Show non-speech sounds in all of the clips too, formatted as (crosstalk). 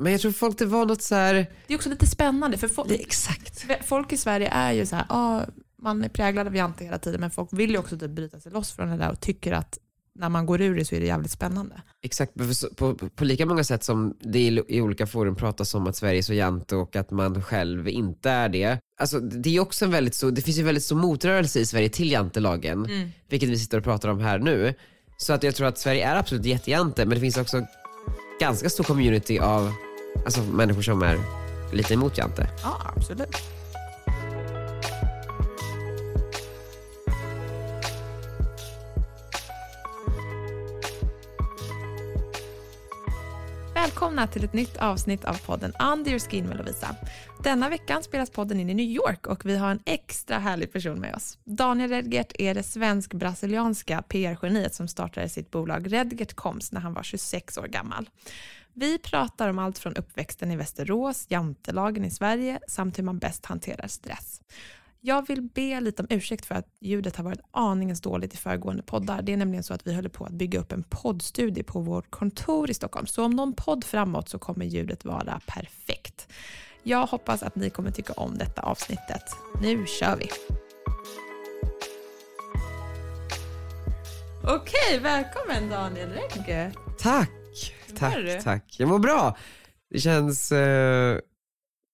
Men jag tror folk det var något så här, Det är också lite spännande för folk, exakt. folk i Sverige är ju så här, ah, man är präglad av jante hela tiden men folk vill ju också typ bryta sig loss från det där och tycker att när man går ur det så är det jävligt spännande. Exakt, på, på, lika många sätt som det i, i olika forum pratas om att Sverige är så jante och att man själv inte är det. Alltså, det, är också en väldigt så, det finns ju väldigt stor motrörelse i Sverige till jantelagen, vilket vi sitter och pratar om här nu. Så att jag tror att Sverige är absolut jättejante, men det finns också ganska stor community av alltså, människor som är lite emot jante. Ja, absolut. Välkomna till ett nytt avsnitt av podden Under your skin med Lovisa. Denna veckan spelas podden in i New York och vi har en extra härlig person med oss. Daniel Redgert är det svensk-brasilianska PR-geniet som startade sitt bolag Redgert Coms när han var 26 år gammal. Vi pratar om allt från uppväxten i Västerås, jantelagen i Sverige samt hur man bäst hanterar stress. Jag vill be lite om ursäkt för att ljudet har varit aningens dåligt i föregående poddar. Det är nämligen så att vi håller på att bygga upp en poddstudie på vårt kontor i Stockholm. Så om någon podd framåt så kommer ljudet vara perfekt. Jag hoppas att ni kommer tycka om detta avsnittet. Nu kör vi! Okej, välkommen Daniel Regge. Tack, Mår du? tack, tack. Jag mår bra. Det känns eh,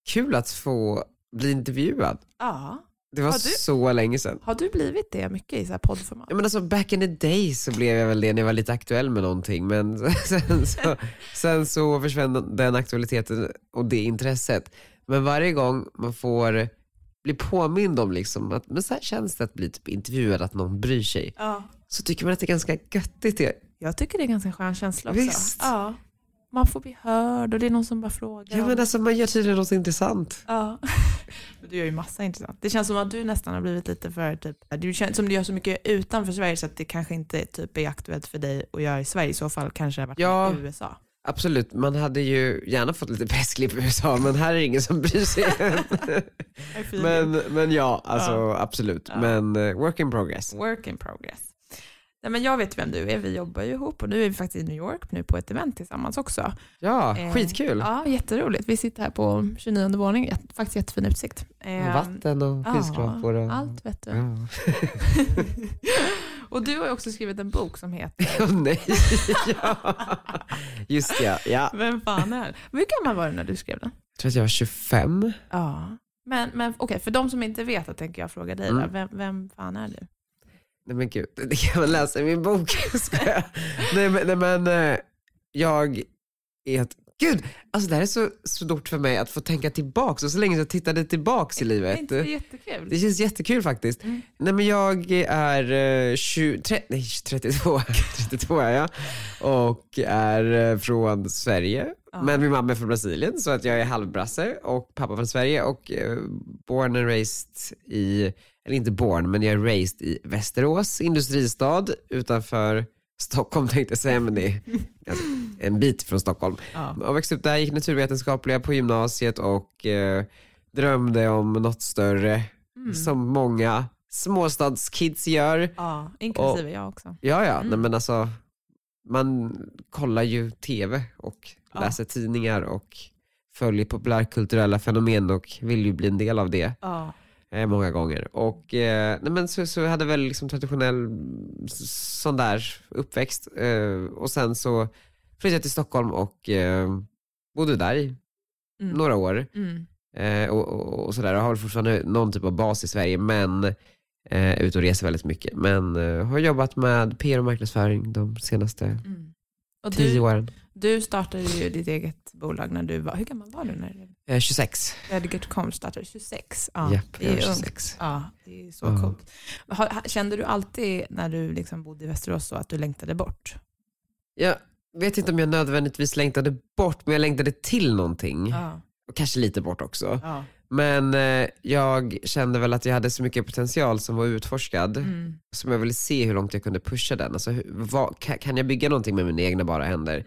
kul att få bli intervjuad. Ja. Det var du- så länge sedan. Har du blivit det mycket i så här poddformat? Ja, men alltså, back in the day så blev jag väl det när jag var lite aktuell med någonting men (laughs) sen så, sen så försvann den aktualiteten och det intresset. Men varje gång man får bli påmind om liksom att men så här känns det att bli typ intervjuad, att någon bryr sig, Ja. så tycker man att det är ganska göttigt. Jag tycker det är en ganska skön känsla också. Visst. Ja. Man får bli hörd och det är någon som bara frågar. Ja, men alltså, man gör tydligen något intressant. Ja. (laughs) Men du gör ju massa intressant. Det känns som att du nästan har blivit lite för, typ, du känns som du gör så mycket utanför Sverige så att det kanske inte typ, är aktuellt för dig att göra i Sverige. I så fall kanske det har varit Ja. i USA. Absolut, man hade ju gärna fått lite pressklipp i USA men här är det ingen som bryr sig. (laughs) men, men ja, alltså Ja. absolut. Ja. Men eh, work in progress. Work in progress. Nej, men jag vet vem du är, vi jobbar ju ihop och nu är vi faktiskt i New York nu på ett event tillsammans också. Ja, Eh, skitkul. Ja, jätteroligt. Vi sitter här på 29 våningen, faktiskt jättefin utsikt. Eh, Vatten och ja, skyskrapor. Och... Allt vet du. Ja. (laughs) och du har ju också skrivit en bok som heter (laughs) Åh nej. ja. Just ja. ja. Vem fan är det? Hur gammal var du när du skrev den? Jag tror att jag var 25. Ja. Men, men okej, för de som inte vet, då tänker jag fråga dig, Mm. Vem, vem fan är du? Nej men gud, (laughs) det kan man läsa i min bok. (laughs) Jag? Nej men, nej, men eh, jag är ett... Gud, alltså det här är så stort för mig att få tänka tillbaks och så länge jag tittade tillbaks i Det är livet. det jättekul? Det känns jättekul faktiskt. Mm. Nej men jag är eh, 20, tre, nej, 32, 32 (laughs) är jag och är eh, från Sverige. Ja. Men min mamma är från Brasilien så att jag är halvbrasse och pappa från Sverige och eh, born and raised i, eller inte born men jag är raised i Västerås industristad utanför Stockholm (laughs) tänkte jag säga men det är en bit från Stockholm. Ja. Jag växte upp där, gick naturvetenskapliga på gymnasiet och eh, drömde om något större Mm. som många småstadskids gör. ja, inklusive jag också. Ja, ja, Mm. nej, men alltså man kollar ju tv och Ja. läser tidningar och följer populärkulturella fenomen och vill ju bli en del av det Ja. Eh, många gånger. Och eh, nej, men så, så hade väl liksom traditionell sån där uppväxt eh, och sen så flyttade jag till Stockholm och eh, bodde där i Mm. några år. Mm. Eh, och, och, och sådär. Jag har väl fortfarande någon typ av bas i Sverige men eh, ute och reser väldigt mycket. Men har jobbat med PR och marknadsföring de senaste Mm. Tio du, åren. du startade ju ditt eget bolag när du var, hur gammal var du när Eh, 26. Redgert.com startade? 26? Ja, Japp, det är är ungt. 26. Ja, det är så Ja. coolt. Kände du alltid när du liksom bodde i Västerås så att du längtade bort? Jag vet inte om jag nödvändigtvis längtade bort men jag längtade till någonting. Ja. Och kanske lite bort också. ja. Men eh, jag kände väl att jag hade så mycket potential som var utforskad. Mm. Som jag ville se hur långt jag kunde pusha den. Alltså, hur, vad, kan, jag bygga någonting med mina egna bara händer?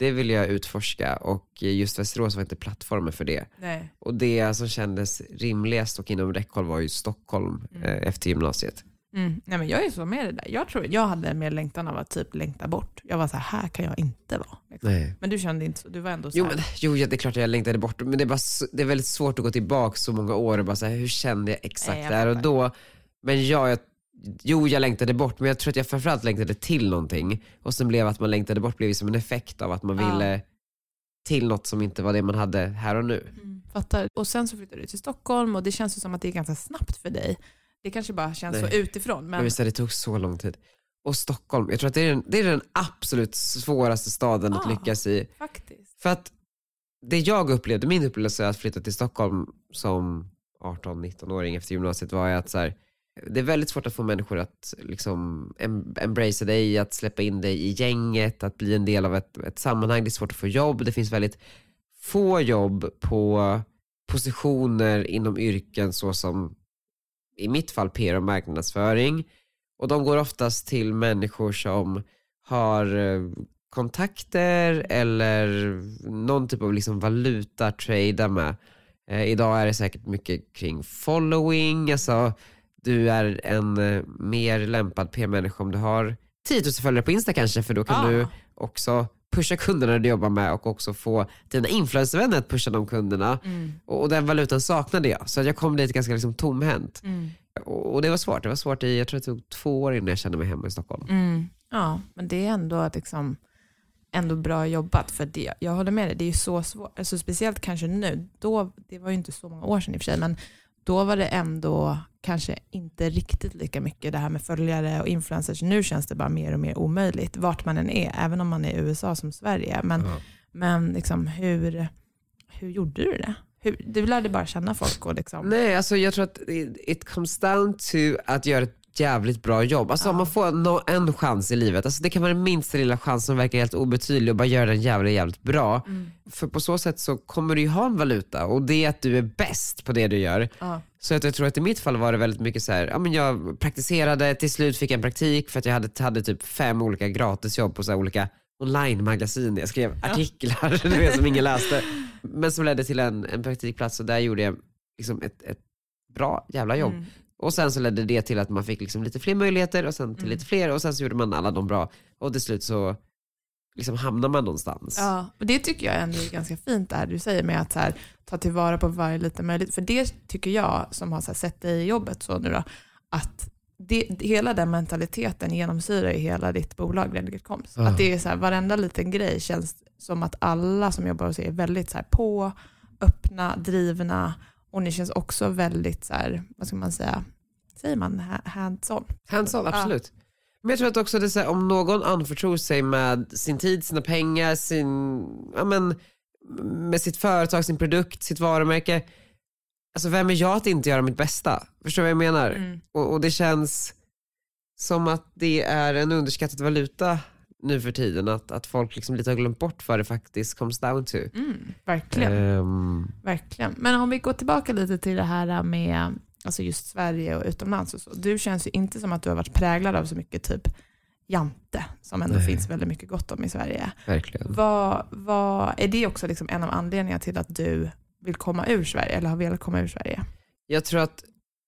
Det ville jag utforska och just Västerås var inte plattformen för det. Nej. Och det som kändes rimligast och inom räckhåll var ju Stockholm Mm. eh, efter gymnasiet. Mm. Nej, men jag är så med det där. Jag tror jag hade mer längtan av att typ längta bort. Jag var så här, här kan jag inte vara. Liksom. Nej. Men du kände inte så, du var ändå så Jo, här, men, jo, det är klart att jag längtade bort, men det är, bara, så- det är väldigt svårt att gå tillbaka så många år och bara säga hur kände jag exakt Nej, jag där och då. Men ja, jag, jo, jag längtade bort, men jag tror att jag framförallt längtade till någonting. Och sen blev att man längtade bort blev som en effekt av att man Ja. ville till något som inte var det man hade här och nu. Mm, fattar. Och sen så flyttade du till Stockholm och det känns ju som att det är ganska snabbt för dig. Det kanske bara känns Nej. så utifrån. Men Men, visst, det tog så lång tid. Och Stockholm, jag tror att det är den, det är den absolut svåraste staden att Ah. lyckas i. faktiskt. För att det jag upplevde, min upplevelse att flytta till Stockholm som 18-19-åring efter gymnasiet var att så här, det är väldigt svårt att få människor att liksom embrace embracea dig, att släppa in dig i gänget, att bli en del av ett, ett sammanhang. Det är svårt att få jobb. Det finns väldigt få jobb på positioner inom yrken så som i mitt fall PR och marknadsföring. Och de går oftast till människor som har eh, kontakter eller någon typ av liksom valuta att trada med. Eh, idag är det säkert mycket kring following, alltså du är en eh, mer lämpad PR-människa om du har 10 000 följare på Insta kanske för då kan Ja. du också pusha kunderna du jobbar med och också få dina influencervänner att pusha de kunderna. Mm. Och, och den valutan saknade jag, så jag kom dit ganska liksom tomhänt. Mm. Och, och det var svårt, det var svårt i, jag tror det tog två år innan jag kände mig hemma i Stockholm. Mm. Ja, men det är ändå, liksom, ändå bra jobbat. För det, jag håller med dig, det är ju så svårt. Alltså, speciellt kanske nu. Då, det var ju inte så många år sedan i och för sig, men då var det ändå kanske inte riktigt lika mycket det här med följare och influencers. Nu känns det bara mer och mer omöjligt, vart man än är, även om man är i USA som Sverige. Men, Ja. men liksom, hur, hur gjorde du det? Hur, du lärde bara känna folk och liksom... Nej, alltså jag tror att it, it comes down to att göra ett jävligt bra jobb. Alltså om man får no, en chans i livet, alltså det kan vara den minsta lilla chans som verkar helt obetydlig och bara göra den jävligt, jävligt bra. Mm. För på så sätt så kommer du ju ha en valuta och det är att du är bäst på det du gör. Ja. Så att jag tror att i mitt fall var det väldigt mycket så här, ja men jag praktiserade, till slut fick jag en praktik för att jag hade, hade typ fem olika gratisjobb på så olika online-magasin. Jag skrev artiklar (laughs) du vet, som ingen läste. Men som ledde till en, en praktikplats och där gjorde jag liksom ett, ett bra jävla jobb. Mm. Och sen så ledde det till att man fick liksom lite fler möjligheter och sen till Mm. lite fler och sen så gjorde man alla dem bra. Och till slut så liksom hamnar man någonstans. Ja, och det tycker jag ändå är ganska fint det här du säger med att här, ta tillvara på varje liten möjlighet. För det tycker jag, som har sett dig i jobbet så nu då, att det, hela den mentaliteten genomsyrar hela ditt bolag Redigate Comms. Ja. Att det är så här, varenda liten grej känns som att alla som jobbar hos er är väldigt så här, på, öppna, drivna och ni känns också väldigt, så här, vad ska man säga, säger man ha- hands-on? Hands-on, absolut. Men jag tror att också det är här, om någon anförtror sig med sin tid, sina pengar, sin, ja men, med sitt företag, sin produkt, sitt varumärke. Alltså vem är jag att inte göra mitt bästa? Förstår du vad jag menar? Mm. Och, och det känns som att det är en underskattad valuta nu för tiden. Att, att folk liksom lite har glömt bort vad det faktiskt comes down to. Mm, verkligen. Ehm, Verkligen. Men om vi går tillbaka lite till det här med alltså just Sverige och utomlands och så. Du känns ju inte som att du har varit präglad av så mycket typ jante, som ändå Nej. finns väldigt mycket gott om i Sverige. verkligen. Vad, vad, är det också liksom en av anledningarna till att du vill komma ur Sverige, eller har velat komma ur Sverige? Jag tror att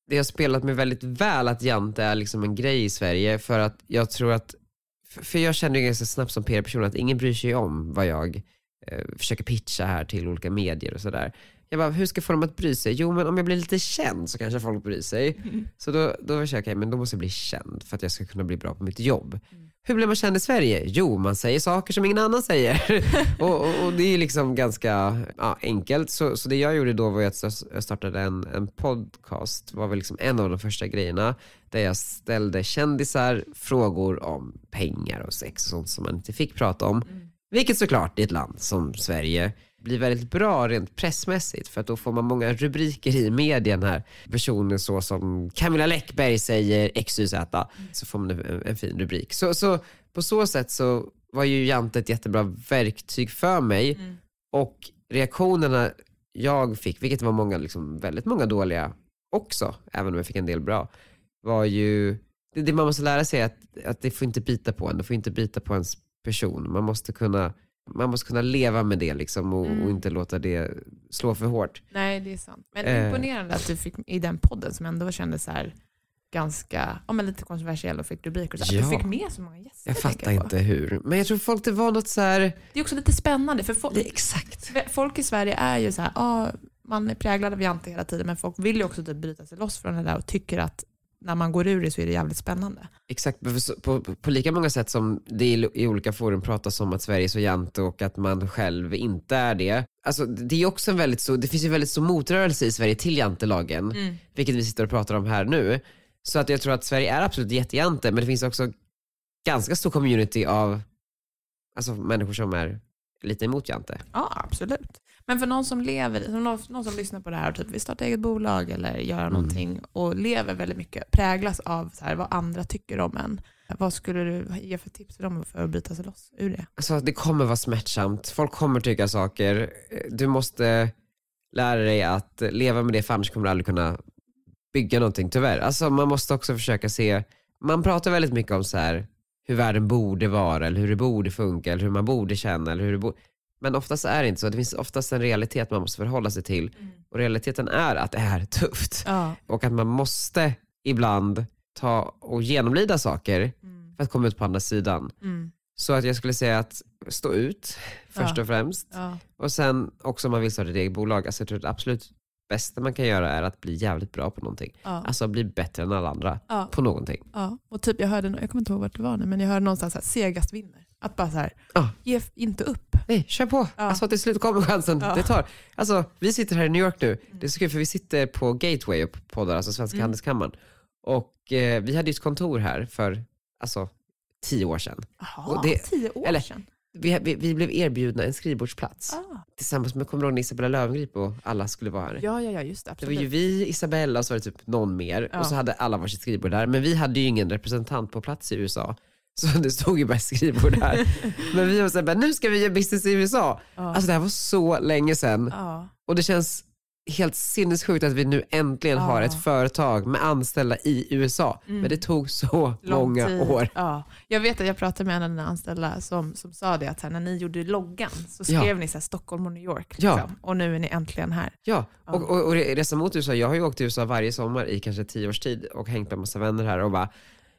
det har spelat mig väldigt väl att Jante är liksom en grej i Sverige för att jag tror att, för- jag känner ju ganska snabbt som PR-person att ingen bryr sig om vad jag eh, försöker pitcha här till olika medier och sådär. Jag bara, hur ska jag få dem att bry sig? Jo men om jag blir lite känd så kanske folk bryr sig. Så då, då försöker jag, men då måste jag bli känd för att jag ska kunna bli bra på mitt jobb. Hur blir man känd i Sverige? Jo, man säger saker som ingen annan säger. (laughs) och, och, och det är liksom ganska ja, enkelt. Så, så det jag gjorde då var att jag startade en, en podcast. var väl liksom en av de första grejerna. Där jag ställde kändisar frågor om pengar och sex och sånt som man inte fick prata om. Vilket såklart i ett land som Sverige blir väldigt bra rent pressmässigt för att då får man många rubriker i medien här. Personer så som Camilla Läckberg säger XYZ så får man en, en fin rubrik. Så, så på så sätt så var ju Jante ett jättebra verktyg för mig och reaktionerna jag fick, vilket var många, liksom, väldigt många dåliga också, även om jag fick en del bra, var ju, det, det man måste lära sig är att, att det får inte bita på en, det får inte bita på ens person. Man måste kunna, man måste kunna leva med det liksom och, Mm. och inte låta det slå för hårt. Nej, det är sant. Men Eh. imponerande att du fick i den podden som ändå kändes så här, ganska, ja, men lite kontroversiell och fick rubriker. Så Ja. du fick med så många gäster. Jag fattar inte hur. Men jag tror folk det var något så här... Det är också lite spännande för folk, Det, exakt. folk i Sverige är ju så här, ja, man är präglad av jante hela tiden men folk vill ju också typ bryta sig loss från det där och tycker att när man går ur det så är det jävligt spännande. Exakt, på, på, på lika många sätt som det i, i olika forum pratas om att Sverige är så jante och att man själv inte är det. Alltså, det, är också en väldigt så, det finns ju väldigt stor motrörelse i Sverige till jantelagen, vilket vi sitter och pratar om här nu. Så att jag tror att Sverige är absolut jättejante, men det finns också ganska stor community av alltså, människor som är lite emot jante. Ja, absolut. Men för någon som lever, någon, någon som lyssnar på det här och typ vill starta eget bolag eller göra någonting och lever väldigt mycket, präglas av så här, vad andra tycker om en. Vad skulle du ge för tips till dem för att bryta sig loss ur det? Alltså det kommer vara smärtsamt, folk kommer tycka saker. Du måste lära dig att leva med det för annars kommer du aldrig kunna bygga någonting tyvärr. Alltså man måste också försöka se, man pratar väldigt mycket om så här hur världen borde vara eller hur det borde funka eller hur man borde känna eller hur det borde men oftast är det inte så. Det finns oftast en realitet man måste förhålla sig till. Och realiteten är att det är (laughs) tufft. Ja. Och att man måste ibland ta och genomlida saker för att komma ut på andra sidan. Mm. Så att jag skulle säga att stå ut först Ja. och främst. Ja. Och sen också om man vill starta ett eget bolag, alltså jag tror absolut bästa man kan göra är att bli jävligt bra på någonting. Ja. Alltså bli bättre än alla andra Ja. på någonting. Ja. Och typ jag hörde, jag kommer inte ihåg vart det var nu, men jag hörde någonstans att segast vinner. Att bara så här, Ja. ge inte upp. Nej, kör på. Ja. Alltså till slut kommer chansen. Det tar. Alltså, vi sitter här i New York nu. Det är så kul för vi sitter på Gateway och poddar, alltså Svenska Mm. Handelskammaren. Och eh, vi hade ju ett kontor här för alltså, tio år sedan. Jaha, tio år eller- sedan. Vi, vi, vi blev erbjudna en skrivbordsplats Ah. tillsammans med, kommer du ihåg när Isabella Löwengrip och alla skulle vara här? Ja, ja, ja, just det. Det Absolut. var ju vi, Isabella och så var det typ någon mer Ja. och så hade alla varsitt skrivbord där. Men vi hade ju ingen representant på plats i USA. Så (laughs) det stod ju bara skrivbord där. (laughs) Men vi var såhär, nu ska vi göra business i USA. Ja. Alltså det här var så länge sedan. ja. Och det känns helt sinnessjukt att vi nu äntligen Ja. har ett företag med anställda i USA. Men det tog så Mm. Lång många tid. år. Ja. Jag vet att jag pratade med en av dina anställda som, som sa det att här, när ni gjorde loggan så Ja. skrev ni så här, Stockholm och New York. Ja. Liksom. Och nu är ni äntligen här. Ja, Ja. och, och, och resa mot USA. Jag har ju åkt till USA varje sommar i kanske tio års tid och hängt med massa vänner här och bara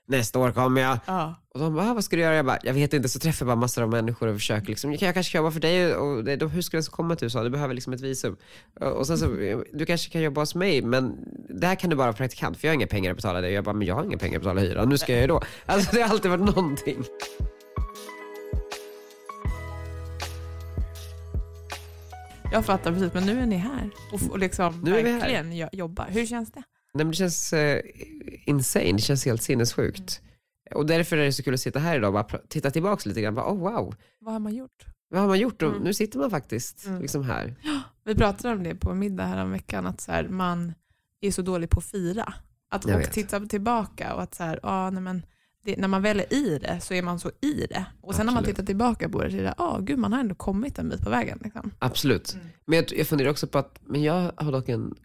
nästa år kommer jag. Ja. Och de bara, "Ah, vad ska du göra? Jag bara, jag vet inte. Så träffar jag bara massor av människor och försöker liksom, jag kanske kan jobba för dig och det, de, hur ska ens komma till USA? Du behöver liksom ett visum. Och sen så, du kanske kan jobba hos mig men där kan du bara vara praktikant för jag har inga pengar att betala dig. Jag bara, men jag har inga pengar att betala hyran. Nu ska jag ju då. (laughs) Alltså det har alltid varit någonting. Jag fattar precis, men nu är ni här och, och liksom Nu här. verkligen jo- jobbar. Hur känns det? Nej, men det känns eh, insane, det känns helt sinnessjukt. Och därför är det så kul att sitta här idag och bara titta tillbaka lite grann. Bara, oh, wow, Vad har man gjort? vad har man gjort? Mm. Nu sitter man faktiskt Mm. liksom här. (gasps) Vi pratade om det på middag här om veckan, att så här, man är så dålig på att fira. Att och titta tillbaka och att så här, ah, nej men, det, när man väl är i det så är man så i det. Och sen när man Absolut. tittar tillbaka på det så är det, ah, gud man har ändå kommit en bit på vägen. Liksom. Absolut. Mm. Men jag, jag funderar också på att, men jag har dock en,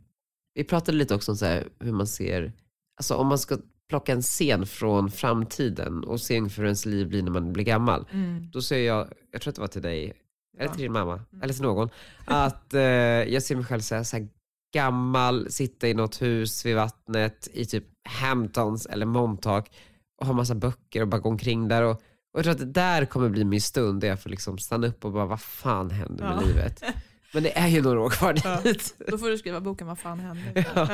vi pratade lite också om så här, hur man ser, alltså om man ska plocka en scen från framtiden och se hur ens liv blir när man blir gammal. Då ser jag, jag tror att det var till dig, eller till din mamma, Mm. eller till någon, att eh, jag ser mig själv så här, så här gammal, sitta i något hus vid vattnet i typ Hamptons eller Montauk och ha massa böcker och bara gå omkring där. Och, och jag tror att det där kommer bli min stund där jag får liksom stanna upp och bara, vad fan händer med Ja. livet? (laughs) Men det är ju några år kvar Ja. (laughs) dit. Då får du skriva boken Vad fan hände? (laughs) Ja.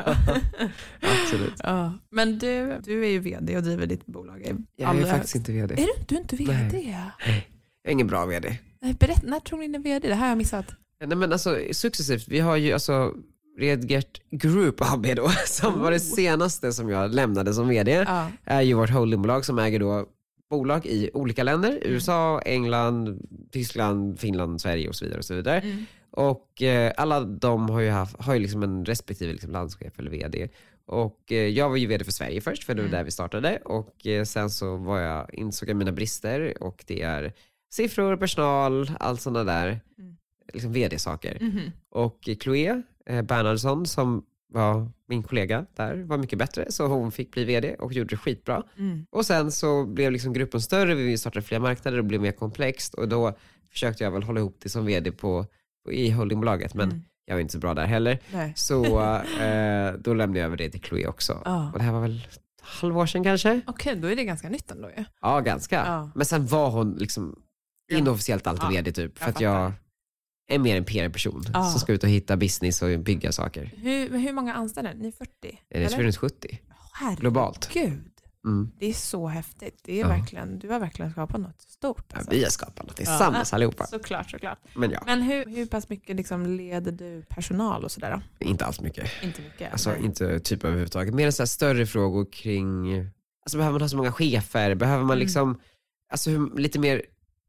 (laughs) Absolut. Ja. Men du, du är ju vd och driver ditt bolag. Jag är faktiskt högst. inte vd. Är du, du är inte vd? Nej. Jag är ingen bra vd. Nej, Berätt, när tror ni ni är vd? Det här har jag missat. Nej men alltså successivt, vi har ju alltså Redgert Group AB då, som var det senaste som jag lämnade som vd, Ja. är ju vårt holdingbolag som äger då bolag i olika länder, USA, England, Tyskland, Finland, Sverige och så vidare. Och så vidare. Mm. Och eh, alla de har ju, haft, har ju liksom en respektive liksom landschef eller vd. Och eh, jag var ju vd för Sverige först, för det var Mm. där vi startade. Och eh, sen så var jag, insåg jag mina brister och det är siffror, personal, allt sådana där Mm. liksom vd-saker. Mhm. Och Chloé eh, Bernhardsson som var min kollega där var mycket bättre så hon fick bli vd och gjorde det skitbra. Mm. Och sen så blev liksom gruppen större, vi startade fler marknader och blev mer komplext och då försökte jag väl hålla ihop det som vd på, i holdingbolaget men Mm. jag var inte så bra där heller. Nej. Så (laughs) eh, då lämnade jag över det till Chloé också. Ja. Och det här var väl halvår sedan kanske. Okej, då är det ganska nytt ändå ju. Ja, ganska. Ja. Men sen var hon liksom inofficiellt alltid Ja, ledig typ. För jag att jag är mer en PR-person som ska ut och hitta business och bygga saker. Hur, hur många anställda? är Ni är 40? Jag tror runt 70 Herregud. globalt. Mm. Det är så häftigt. Det är Ja. verkligen, du har verkligen skapat något stort. Ja, Alltså. vi har skapat något tillsammans allihopa. Såklart, såklart. Men ja, Men hur, hur pass mycket liksom leder du personal och sådär då? inte alls mycket. Inte mycket? Alltså Nej. inte typ överhuvudtaget. Mer så större frågor kring, alltså behöver man ha så många chefer? Behöver man Mm. liksom, alltså hur, lite mer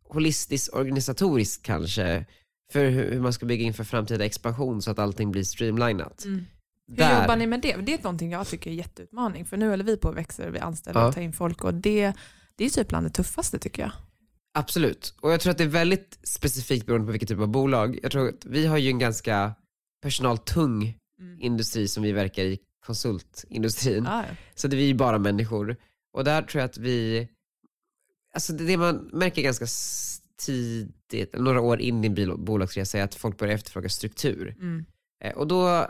holistiskt organisatoriskt kanske? För hur, hur man ska bygga inför framtida expansion så att allting blir streamlinat. Mm. Hur Där- jobbar ni med det? Det är någonting jag tycker är jätteutmaning. För nu håller vi på och växer, vi anställer Ja. och tar in folk och det, det är typ bland det tuffaste tycker jag. Absolut, och jag tror att det är väldigt specifikt beroende på vilket typ av bolag. Jag tror att vi har ju en ganska personaltung Mm. industri som vi verkar i, konsultindustrin. Ja, ja. Så det är ju bara människor. Och där tror jag att vi, alltså det, man märker ganska tidigt, några år in i en bolagsresa är att folk börjar efterfråga struktur. Mm. Eh, och då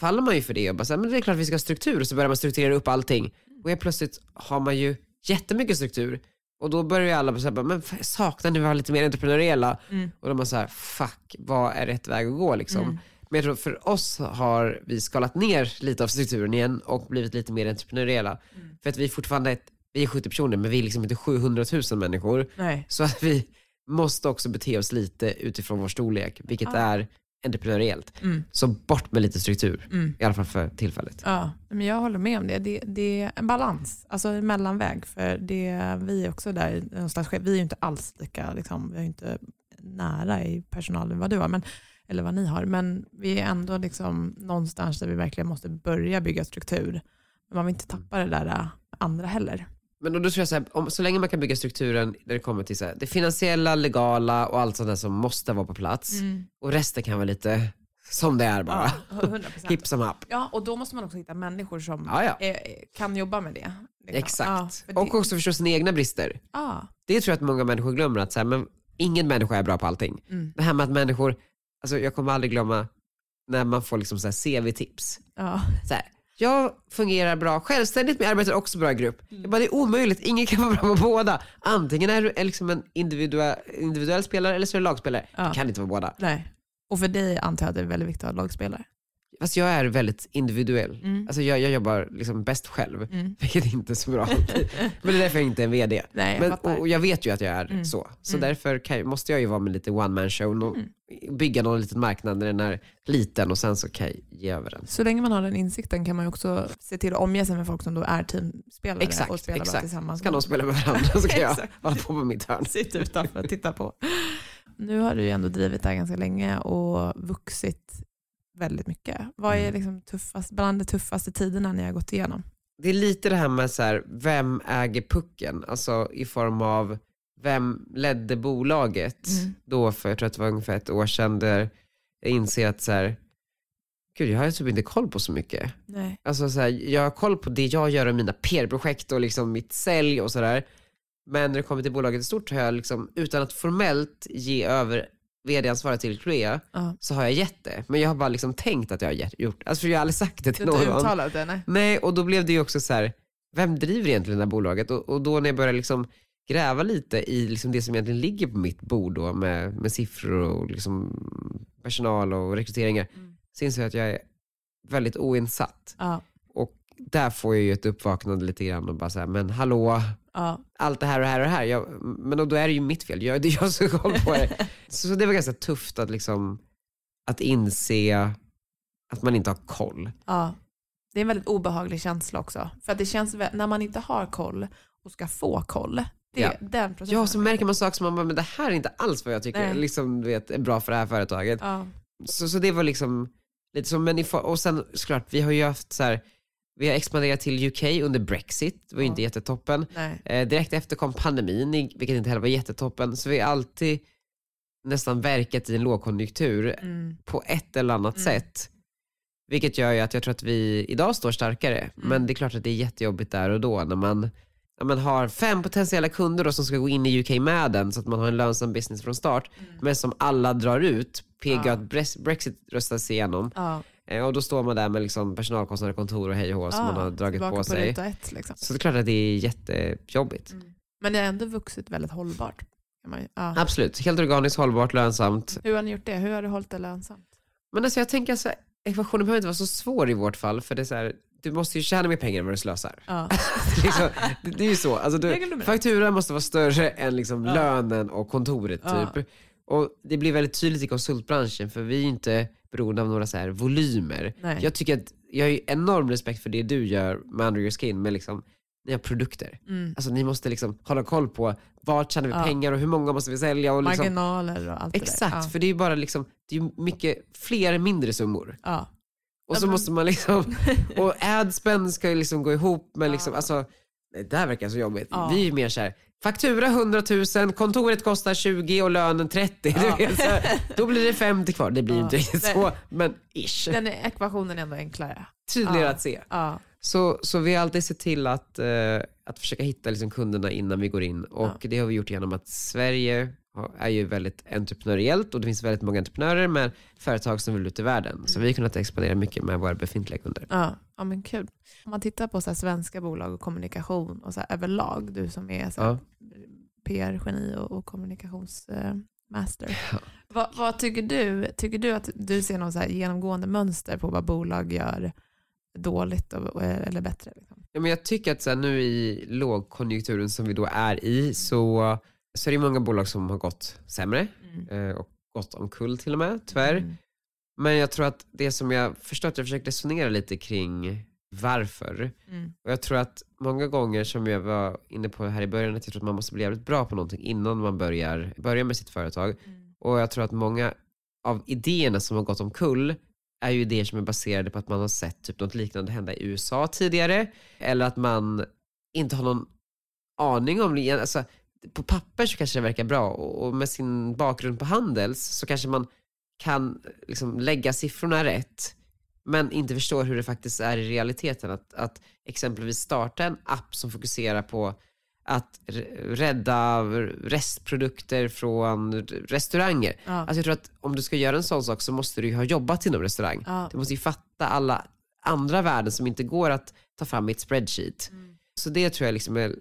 faller man ju för det och bara så här, men det är klart vi ska ha struktur och så börjar man strukturera upp allting. Och helt plötsligt har man ju jättemycket struktur. Och då börjar ju alla säga, men saknar ni vara lite mer entreprenöriella? Mm. Och då är man så här, fuck, vad är rätt väg att gå liksom? Mm. Men jag tror för oss har vi skalat ner lite av strukturen igen och blivit lite mer entreprenöriella. Mm. För att vi är fortfarande, ett, vi är 70 personer men vi är liksom inte 700 000 människor. Nej. Så att vi måste också bete oss lite utifrån vår storlek, vilket Ja. är entreprenöriellt. Mm. Så bort med lite struktur, Mm. i alla fall för tillfället. Ja, men jag håller med om det. Det, det är en balans, alltså en mellanväg. För det, vi är också där någonstans, vi är ju inte alls lika, liksom, vi är inte nära i personalen vad du har, men, eller vad ni har, men vi är ändå liksom någonstans där vi verkligen måste börja bygga struktur. Men man vill inte tappa det där äh, andra heller. Men då, tror jag så, här, om, så länge man kan bygga strukturen när det kommer till så här, det finansiella, legala och allt sånt där som måste vara på plats. Och resten kan vara lite som det är bara. Ja, 100%. Hipp som happ. Ja, och då måste man också hitta människor som Ja, ja. eh, kan jobba med det. liksom. Exakt. Ja, det, Och också förstå sina egna brister. ja, Det tror jag att många människor glömmer, att så här, men ingen människa är bra på allting. Mm. Det här med att människor, alltså jag kommer aldrig glömma när man får liksom så här CV-tips. ja. Så här, jag fungerar bra självständigt men jag arbetar också bra i grupp. Jag bara, det är omöjligt, ingen kan vara bra på båda. Antingen är du liksom en individuell, individuell spelare eller så är du lagspelare. Ja. Du kan inte vara båda. Nej. Och för dig antar jag att det är väldigt viktigt att ha lagspelare. Fast jag är väldigt individuell. Mm. Alltså jag, jag jobbar liksom bäst själv, Mm. vilket inte är så bra. (laughs) men det är därför jag inte är en VD. Nej, jag Men, och, och jag vet ju att jag är Mm. så. Så Mm. därför kan, måste jag ju vara med lite one man show och Mm. bygga någon liten marknad när den är liten och sen så kan jag ge över den. Så länge man har den insikten kan man ju också se till att omge sig med folk som då är teamspelare och Exakt, spelar bra exakt. tillsammans. Kan de spela med varandra så kan jag (laughs) hålla på med mitt hörn. sitta utanför och titta på. Nu har du ju ändå drivit det här ganska länge och vuxit väldigt mycket. Vad är Mm. liksom tuffast, bland de tuffaste tiderna ni har gått igenom? Det är lite det här med så här, vem äger pucken? Alltså i form av vem ledde bolaget Mm. då för, jag tror att det var ungefär ett år sedan, där jag inser att så här, gud jag har typ inte koll på så mycket. Nej. Alltså så här, jag har koll på det jag gör och mina PR-projekt och liksom mitt sälj och sådär. Men när det kommer till bolaget i stort har jag liksom, utan att formellt ge över vd-ansvaret till Clea, Ja. så har jag gett det. Men jag har bara liksom tänkt att jag har gjort, alltså för jag har aldrig sagt det Du till har inte någon. uttalat det? Nej. Nej, och då blev det ju också så här, vem driver egentligen det här bolaget? Och, och då när jag började liksom gräva lite i liksom det som egentligen ligger på mitt bord då med, med siffror och liksom personal och rekryteringar, Mm. så inser jag att jag är väldigt oinsatt. Ja. Och där får jag ju ett uppvaknande lite grann och bara säga, men hallå, Ja. allt det här och det här och det här. Jag, men då är det ju mitt fel, jag, det är jag som koll på det. (laughs) Så, så det var ganska tufft att liksom, att inse att man inte har koll. ja. Det är en väldigt obehaglig känsla också. För att det känns, när man inte har koll och ska få koll, det, Ja. den processen. Ja, så märker man saker som man bara, men det här är inte alls vad jag tycker Nej. liksom, du vet, är bra för det här företaget. Ja. Så, så det var liksom lite så, men i, och sen såklart, vi har ju haft så här, vi har expanderat till UK under Brexit, det var ju Ja. inte jättetoppen. Eh, direkt efter kom pandemin, vilket inte heller var jättetoppen. Så vi har alltid nästan verkat i en lågkonjunktur Mm. på ett eller annat Mm. sätt. Vilket gör ju att jag tror att vi idag står starkare. Mm. Men det är klart att det är jättejobbigt där och då när man, när man har fem potentiella kunder då som ska gå in i UK med den så att man har en lönsam business från start. Men som alla drar ut, PG Ja. att Bre- Brexit röstas igenom. Ja. Eh, och då står man där med liksom personalkostnader, kontor och hej och hå som man har dragit på sig. ett, liksom. Så det är klart att det är jättejobbigt. Men det har ändå vuxit väldigt hållbart. Ja. Absolut, helt organiskt, hållbart, lönsamt. Hur har ni gjort det? Hur har du hållit det lönsamt? Men alltså jag tänker så här, ekvationen behöver inte vara så svår i vårt fall för det är så här, du måste ju tjäna mer pengar än vad du slösar. Ja. (laughs) liksom, det, det är ju så. Alltså, du, fakturan måste vara större än liksom Ja. lönen och kontoret typ. Och det blir väldigt tydligt i konsultbranschen för vi är inte beroende av några så här volymer. Nej. Jag tycker att jag har ju enorm respekt för det du gör med Under Your Skin med liksom, ni har produkter. Mm. Alltså ni måste liksom hålla koll på vart tjänar vi Ja. pengar och hur många måste vi sälja och liksom, Marginaler och allt Exakt, det där. för det är ju bara liksom, det är mycket fler mindre summor. Ja. Ja. Och Ja, så men- måste man liksom, (laughs) och adspend ska ju liksom gå ihop med liksom, Ja. alltså, det där verkar så jobbigt. Ja. Vi är ju mer såhär, faktura 100 000, kontoret kostar 20 och lönen 30. Ja. Då blir det 50 kvar, det blir Ja. inte riktigt så, men ish. Den ekvationen är ändå enklare. Tydligare Ja. att se. Ja. Så, så vi har alltid sett till att, eh, att försöka hitta liksom kunderna innan vi går in och det har vi gjort genom att Sverige är ju väldigt entreprenöriellt och det finns väldigt många entreprenörer med företag som vill ut i världen. Så vi har kunnat expandera mycket med våra befintliga kunder. Ja. ja, men kul. Om man tittar på så svenska bolag och kommunikation och så överlag, du som är Ja. PR-geni och, och kommunikationsmaster. (laughs) Ja. Vad, vad tycker du? Tycker du att du ser någon så genomgående mönster på vad bolag gör dåligt och, eller bättre? Liksom? Ja, men jag tycker att så här, nu i lågkonjunkturen som vi då är i så, så är det många bolag som har gått sämre eh, och gått omkull till och med, tyvärr. Mm. Men jag tror att det som jag förstår att jag försökt resonera lite kring varför. Mm. Och jag tror att många gånger som jag var inne på här i början, att jag tror att man måste bli jävligt bra på någonting innan man börjar, börjar med sitt företag. Mm. Och jag tror att många av idéerna som har gått omkull är ju idéer som är baserade på att man har sett typ något liknande hända i USA tidigare. Eller att man inte har någon aning om det. Alltså, på papper så kanske det verkar bra och med sin bakgrund på Handels så kanske man kan liksom lägga siffrorna rätt men inte förstår hur det faktiskt är i realiteten. Att, att exempelvis starta en app som fokuserar på att rädda restprodukter från restauranger. Ja. Alltså jag tror att om du ska göra en sån sak så måste du ju ha jobbat inom restaurang. Ja. Du måste ju fatta alla andra värden som inte går att ta fram i ett spreadsheet. Mm. Så det tror jag liksom är